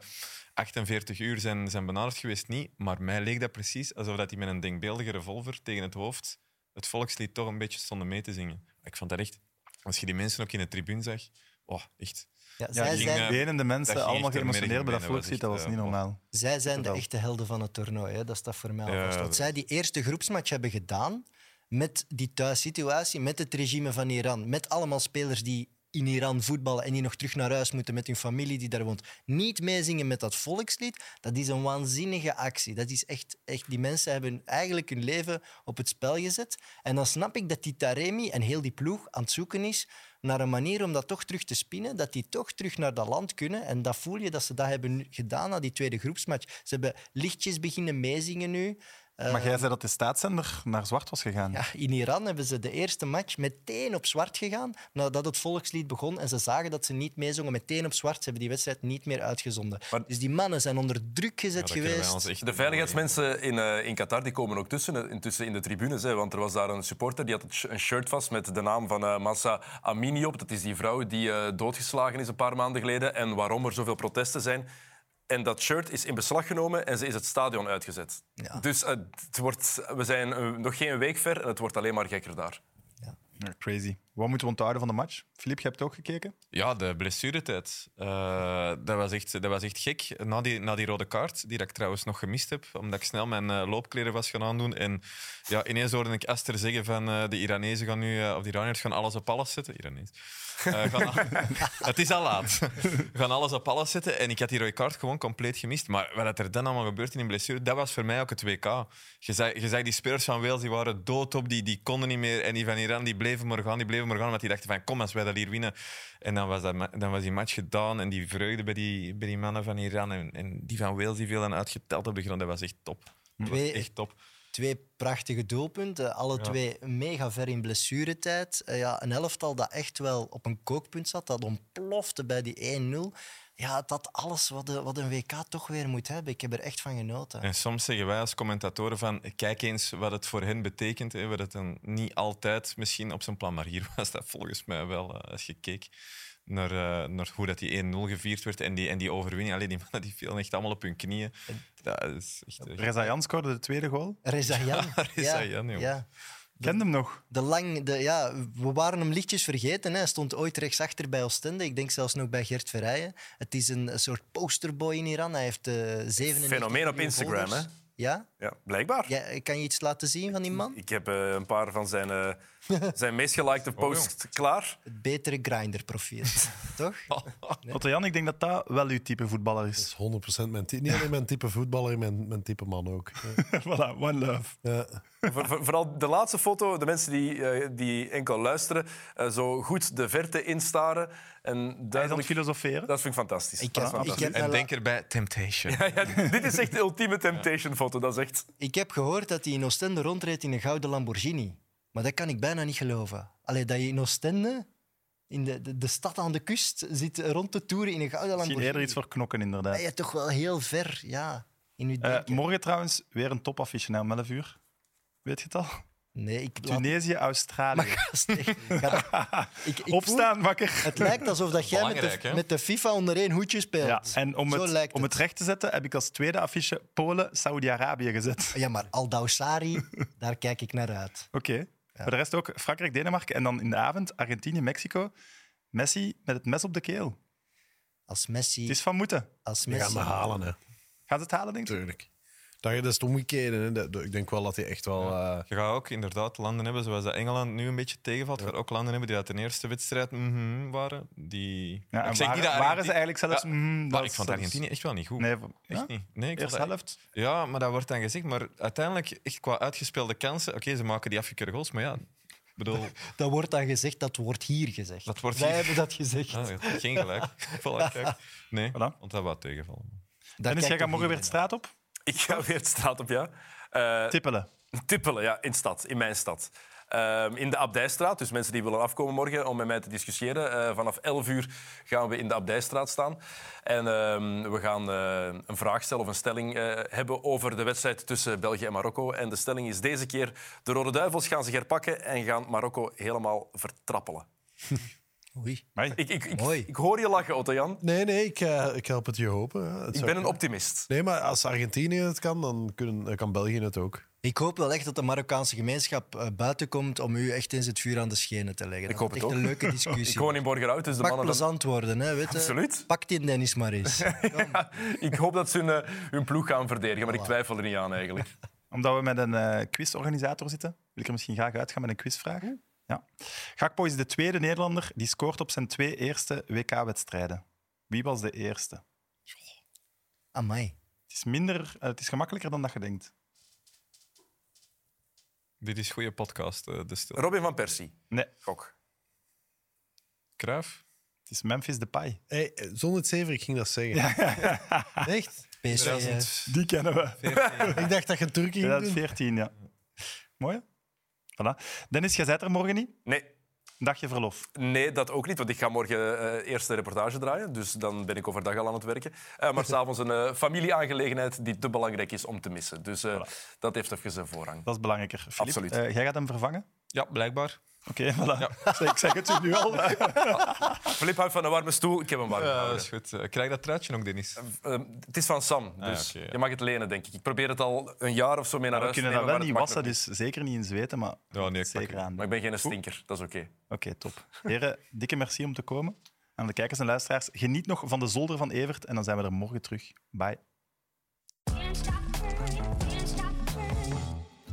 48 uur zijn, zijn benaderd geweest, niet. Maar mij leek dat precies alsof dat die met een denkbeeldige revolver tegen het hoofd het volkslied toch een beetje stonden mee te zingen. Ik vond dat echt, als je die mensen ook in de tribune zag, oh, echt. ja, Ja, zij, ging, zijn, eh, wenende mensen, dat allemaal geëmotioneerd bij dat volkslied. Dat was niet eh, normaal. zij zijn de echte helden van het toernooi. Hè. Dat staat voor mij al Ja, vast. Wat zij die eerste groepsmatch hebben gedaan met die thuissituatie, met het regime van Iran, met allemaal spelers die in Iran voetballen en die nog terug naar huis moeten met hun familie die daar woont, niet meezingen met dat volkslied, dat is een waanzinnige actie. Dat is echt, echt, die mensen hebben eigenlijk hun leven op het spel gezet. En dan snap ik dat die Taremi en heel die ploeg aan het zoeken is naar een manier om dat toch terug te spinnen, dat die toch terug naar dat land kunnen. En dat voel je dat ze dat hebben gedaan na die tweede groepsmatch. Ze hebben lichtjes beginnen meezingen nu. Maar jij zei dat de staatszender naar zwart was gegaan. ja, in Iran hebben ze de eerste match meteen op zwart gegaan nadat het volkslied begon. En ze zagen dat ze niet meezongen, meteen op zwart. Ze hebben die wedstrijd niet meer uitgezonden. Maar- Dus die mannen zijn onder druk gezet dat kunnen wij geweest. ons echt De veiligheidsmensen in, eh, in Qatar die komen ook tussen, intussen in de tribunes. Hè, want er was daar een supporter die had een shirt vast met de naam van eh, Massa Amini op. Dat is die vrouw die eh, doodgeslagen is een paar maanden geleden. En waarom er zoveel protesten zijn. En dat shirt is in beslag genomen en ze is het stadion uitgezet. Ja. Dus eh, het wordt, we zijn eh, nog geen week ver en het wordt alleen maar gekker daar. Ja, crazy. Wat moeten we onthouden van de match? Filip, je hebt ook gekeken? Ja, de blessuretijd. Eh dat, was echt, dat was echt gek. Na die, na die rode kaart, die ik trouwens nog gemist heb, omdat ik snel mijn eh, loopkleren was gaan aandoen. En ja, ineens hoorde ik Esther zeggen van eh, de Iranezen gaan nu, of de Iraniërs gaan alles op alles zetten. Iranees. Het is al laat. Gaan alles op alles zetten. En ik had die rode kaart gewoon compleet gemist. Maar wat er dan allemaal gebeurt in een blessure, dat was voor mij ook het WK. Je zag, je zag die spelers van Wales, die waren doodop, die, die konden niet meer. En die van Iran, die bleven maar gaan, die bleven maar gaan. Want die dachten van, kom, als wij dat hier winnen. En dan was, dat, dan was die match gedaan. En die vreugde bij die, bij die mannen van Iran. En, en die van Wales, die veel dan uitgeteld op de grond. Dat was echt top. Dat was echt top. Twee prachtige doelpunten, alle Ja. twee mega ver in blessuretijd. Eh, ja, een elftal dat echt wel op een kookpunt zat, dat ontplofte bij die 1-0. Ja, dat alles wat, de, wat een WK toch weer moet hebben. Ik heb er echt van genoten. En soms zeggen wij als commentatoren van kijk eens wat het voor hen betekent. Hè, wat het dan niet altijd misschien op zijn plan, maar hier was dat volgens mij wel, eh, als je keek naar, eh, naar hoe dat die 1-0 gevierd werd en die, en die overwinning. Allee, die mannen die vielen echt allemaal op hun knieën. Dat is echt... Reza Jan scoorde de tweede goal. Reza Jan. Reza Jan, joh. ja. Kende hem nog. De lang, de, ja, we waren hem lichtjes vergeten. Hè. Hij stond ooit rechtsachter bij Oostende. Ik denk zelfs nog bij Gert Verrijen. Het is een, een soort posterboy in Iran. Hij heeft eh 97 Fenomeen op Instagram, hè? Ja? Ja, blijkbaar. ja? Kan je iets laten zien van die man? Ik heb eh, een paar van zijn, eh, zijn meest gelikte posts klaar. Het betere grinder-profiel. Toch? Otto Jan, ik denk dat dat wel uw type voetballer Dat is. is 100% mijn type. Niet alleen mijn type voetballer, mijn, mijn type man ook. Ja. voilà, one love. Ja. Voor- voor- vooral de laatste foto, de mensen die, eh, die enkel luisteren, eh, zo goed de verte instaren. En duidelijk, filosoferen. dat vind ik fantastisch. Ik heb- ik fantastisch. heb- En denk erbij, Temptation. Ja, ja, dit is echt de ultieme temptation-foto. Dat is echt... Ik heb gehoord dat hij in Oostende rondreed in een gouden Lamborghini. Maar dat kan ik bijna niet geloven. Allee, dat je in Oostende, in de, de, de stad aan de kust, zit rond te toeren in een gouden Misschien Lamborghini. eerder iets voor knokken, inderdaad. Ben je toch wel heel ver, ja, in uw Eh, morgen trouwens weer een topaffiche na om 11 uur. Weet je het al? nee, ik laat... Tunesië, Australië. Maar gast, echt, ga- ik, ik voel- Opstaan, wakker. het lijkt alsof dat jij met de, met de FIFA onder één hoedje speelt. Ja, en om Zo het, lijkt om het recht te zetten heb ik als tweede affiche Polen, Saudi-Arabië gezet. Ja, maar Aldaussari, daar kijk ik naar uit. Oké. Voor de rest ook Frankrijk, Denemarken en dan in de avond Argentinië, Mexico. Messi met het mes op de keel. Als Messi... Het is van moeten. Als We gaan Messi me halen, hè. Gaat het halen, denk je? Tuurlijk. Dat je dat is het omgekeerde. Hè. Dat- dat- Ik denk wel dat hij echt wel... eh, Je gaat ook inderdaad landen hebben, zoals dat Engeland nu een beetje tegenvalt. Je gaat ook landen hebben die uit de eerste wedstrijd mhm, waren. Die... Ja, en niet dat waren ze eigenlijk zelfs... Ja, mm, Maar dat ik is- vond dat is- Argentinië echt wel niet goed. Nee, v- Echt ja? niet. Nee, ik vond Eerste dat- helft. Ja, maar dat wordt dan gezegd. Maar uiteindelijk, echt qua uitgespeelde kansen... Oké, ze maken die afgekeurde goals, maar ja... Ik bedoel, Dat wordt dan gezegd, dat wordt hier gezegd. Dat wordt Wij hier- hebben dat gezegd. ah, geen gelijk. Voilà, kijk. Nee, Voilà. want dat wou tegenvallen. Dennis, jij gaat morgen weer de straat op? Ik ga weer de straat op, ja. Eh, Tippelen. Tippelen, ja, in stad, in mijn stad. Ehm, in de Abdijstraat, dus mensen die willen afkomen morgen om met mij te discussiëren. eh, vanaf 11 uur gaan we in de Abdijstraat staan. En ehm, we gaan eh, een vraag stellen of een stelling hebben over de wedstrijd tussen België en Marokko. En de stelling is deze keer, de Rode Duivels gaan zich herpakken en gaan Marokko helemaal vertrappelen. Oei. Ik, ik, ik, Mooi. ik hoor je lachen, Otto-Jan. Nee, nee, ik, eh, ik help het je hopen. hè. Het Ik zou ben een kunnen. optimist. Nee, maar als Argentinië het kan, dan kunnen, dan kan België het ook. Ik hoop wel echt dat de Marokkaanse gemeenschap eh, buiten komt om u echt eens het vuur aan de schenen te leggen. Ik hoop het echt ook. een leuke discussie. Ik woon in Borgerhout, dus de Pak mannen... plezant worden, hè, weet je. Absoluut. Pak die Dennis maar eens. Ja, ik hoop dat ze hun, eh, hun ploeg gaan verdedigen, maar ik twijfel er niet aan eigenlijk. Omdat we met een eh, quizorganisator zitten, wil ik er misschien graag uitgaan met een quizvraag. Ja. Gakpo is de tweede Nederlander die scoort op zijn twee eerste WK-wedstrijden. Wie was de eerste? Amai. Het is, minder, eh, het is gemakkelijker dan dat je denkt. Dit is goede podcast, eh, de stil. Robin van Persie, Nee, gok. Kruif? het is Memphis Depay. Hey, eh, zonder het zeven, ik ging dat zeggen. Echt? PSV, 2014. Die kennen we. Ik dacht dat je een Turkije ging doen. 2014, ja. Mooi. hè? Voilà. Dennis, jij bent er morgen niet. Nee, dagje verlof. nee, dat ook niet, want ik ga morgen eh eerst de reportage draaien. Dus dan ben ik overdag al aan het werken. Eh, maar s'avonds een eh, familieaangelegenheid die te belangrijk is om te missen. Dus eh, dat heeft even zijn voorrang. Dat is belangrijker. Absoluut. eh, jij gaat hem vervangen? Ja, blijkbaar. Oké, voilà. Ik zeg het u nu al. Flip houdt van een warme stoel. Ik heb hem warm Ja, dat is goed. Eh, Krijg dat truitje nog, Dennis? Eh, het is van Sam, ja, dus ja. je mag het lenen, denk ik. Ik probeer het al een jaar of zo mee naar we huis te kunnen dat nemen, wel niet wassen, dus zeker niet in zweten, maar Ja, nee, zeker aan. Maar ik ben geen stinker, dat is oké. Oké, top. Heren, dikke merci om te komen. Aan de kijkers en luisteraars, geniet nog van de zolder van Evert en dan zijn we er morgen terug. Bye.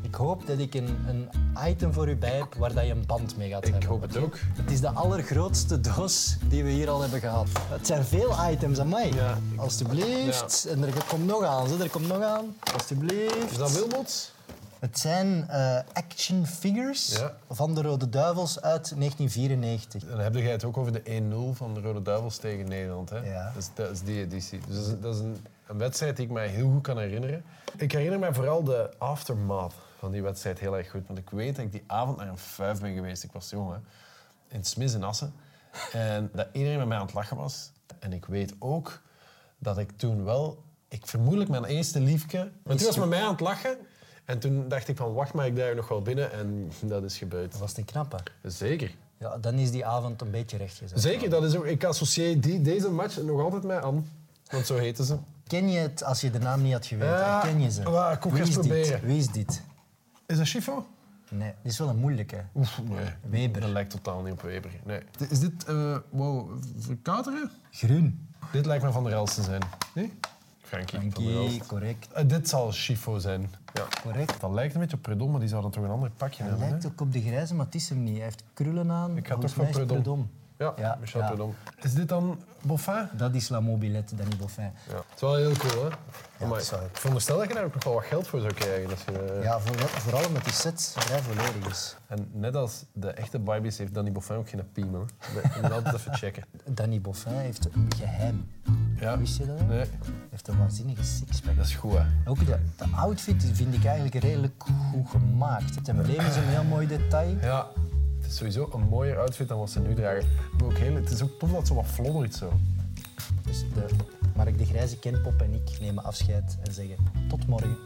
Ik hoop dat ik een, een item voor u bij heb waar dat je een band mee gaat hebben. Ik hoop het ook. Het is de allergrootste doos die we hier al hebben gehad. Het zijn veel items aan mij. Ja. Alsjeblieft. En er komt nog aan. zo, Er komt nog aan. Alsjeblieft. Is dat Wilmots? Het zijn eh, action figures Ja. van de Rode Duivels uit 1994. Dan heb jij het ook over de 1-0 van de Rode Duivels tegen Nederland. Hè? Ja. Dat, is, dat is die editie. Dus dat is een, een wedstrijd die ik mij heel goed kan herinneren. Ik herinner me vooral de aftermath van die wedstrijd heel erg goed. Want ik weet dat ik die avond naar een vijf ben geweest. Ik was jong, hè. In Smis in Assen. En dat iedereen met mij aan het lachen was. En ik weet ook dat ik toen wel... Ik vermoedelijk mijn eerste liefke... Want die was met mij aan het lachen. En toen dacht ik van, wacht maar, ik daar nog wel binnen. En dat is gebeurd. Dat was niet knap, hè? Zeker. Ja, dan is die avond een beetje rechtgezet. Zeker, dat is ook, ik associeer die, deze match nog altijd met An. Want zo heten ze. Ken je het als je de naam niet had geweten? Ja, Ken je ze? wa- ik ook Wie eens is dit? proberen. Wie is dit? Is dat Schifo? Nee, dit is wel een moeilijke. Oef, nee. Weber. Dat lijkt totaal niet op Weber. Nee. Is dit, eh wow, verkouteren? Groen. Dit lijkt me Van der Elst te zijn. Nee? Frankie, Van der correct. Eh, dit zal Schifo zijn. Ja. Correct. Dat lijkt een beetje op Predom, maar die zou dan toch een ander pakje Hij hebben. lijkt hè? ook op de grijze, maar het is hem niet. Hij heeft krullen aan. Ik ga toch voor Predom. Ja, Ja, Michel ja. Is dit dan Boffin? Dat is La Mobilette, Danny Boffin. Ja. Het is wel heel cool, hè? Dat zou ik. ik veronderstel dat je daar ook nog wel wat geld voor zou krijgen. Als je, eh, Ja, voor, vooral omdat die set vrij volledig is. En net als de echte Barbies heeft Danny Boffin ook geen piemel. hè. Je moet altijd even checken. Danny Boffin heeft een geheim. Ja. Wist je dat? Nee, Hij heeft een waanzinnige sixpack. dat is goed, hè? Ook de, de outfit vind ik eigenlijk redelijk goed gemaakt. Het embleem is een heel mooi detail. Ja, het is sowieso een mooier outfit dan wat ze nu dragen. Maar ook heel, het is ook tof dat zo wat floddert zo. Dus de Mark de Grijze, Kenpop en ik nemen afscheid en zeggen tot morgen.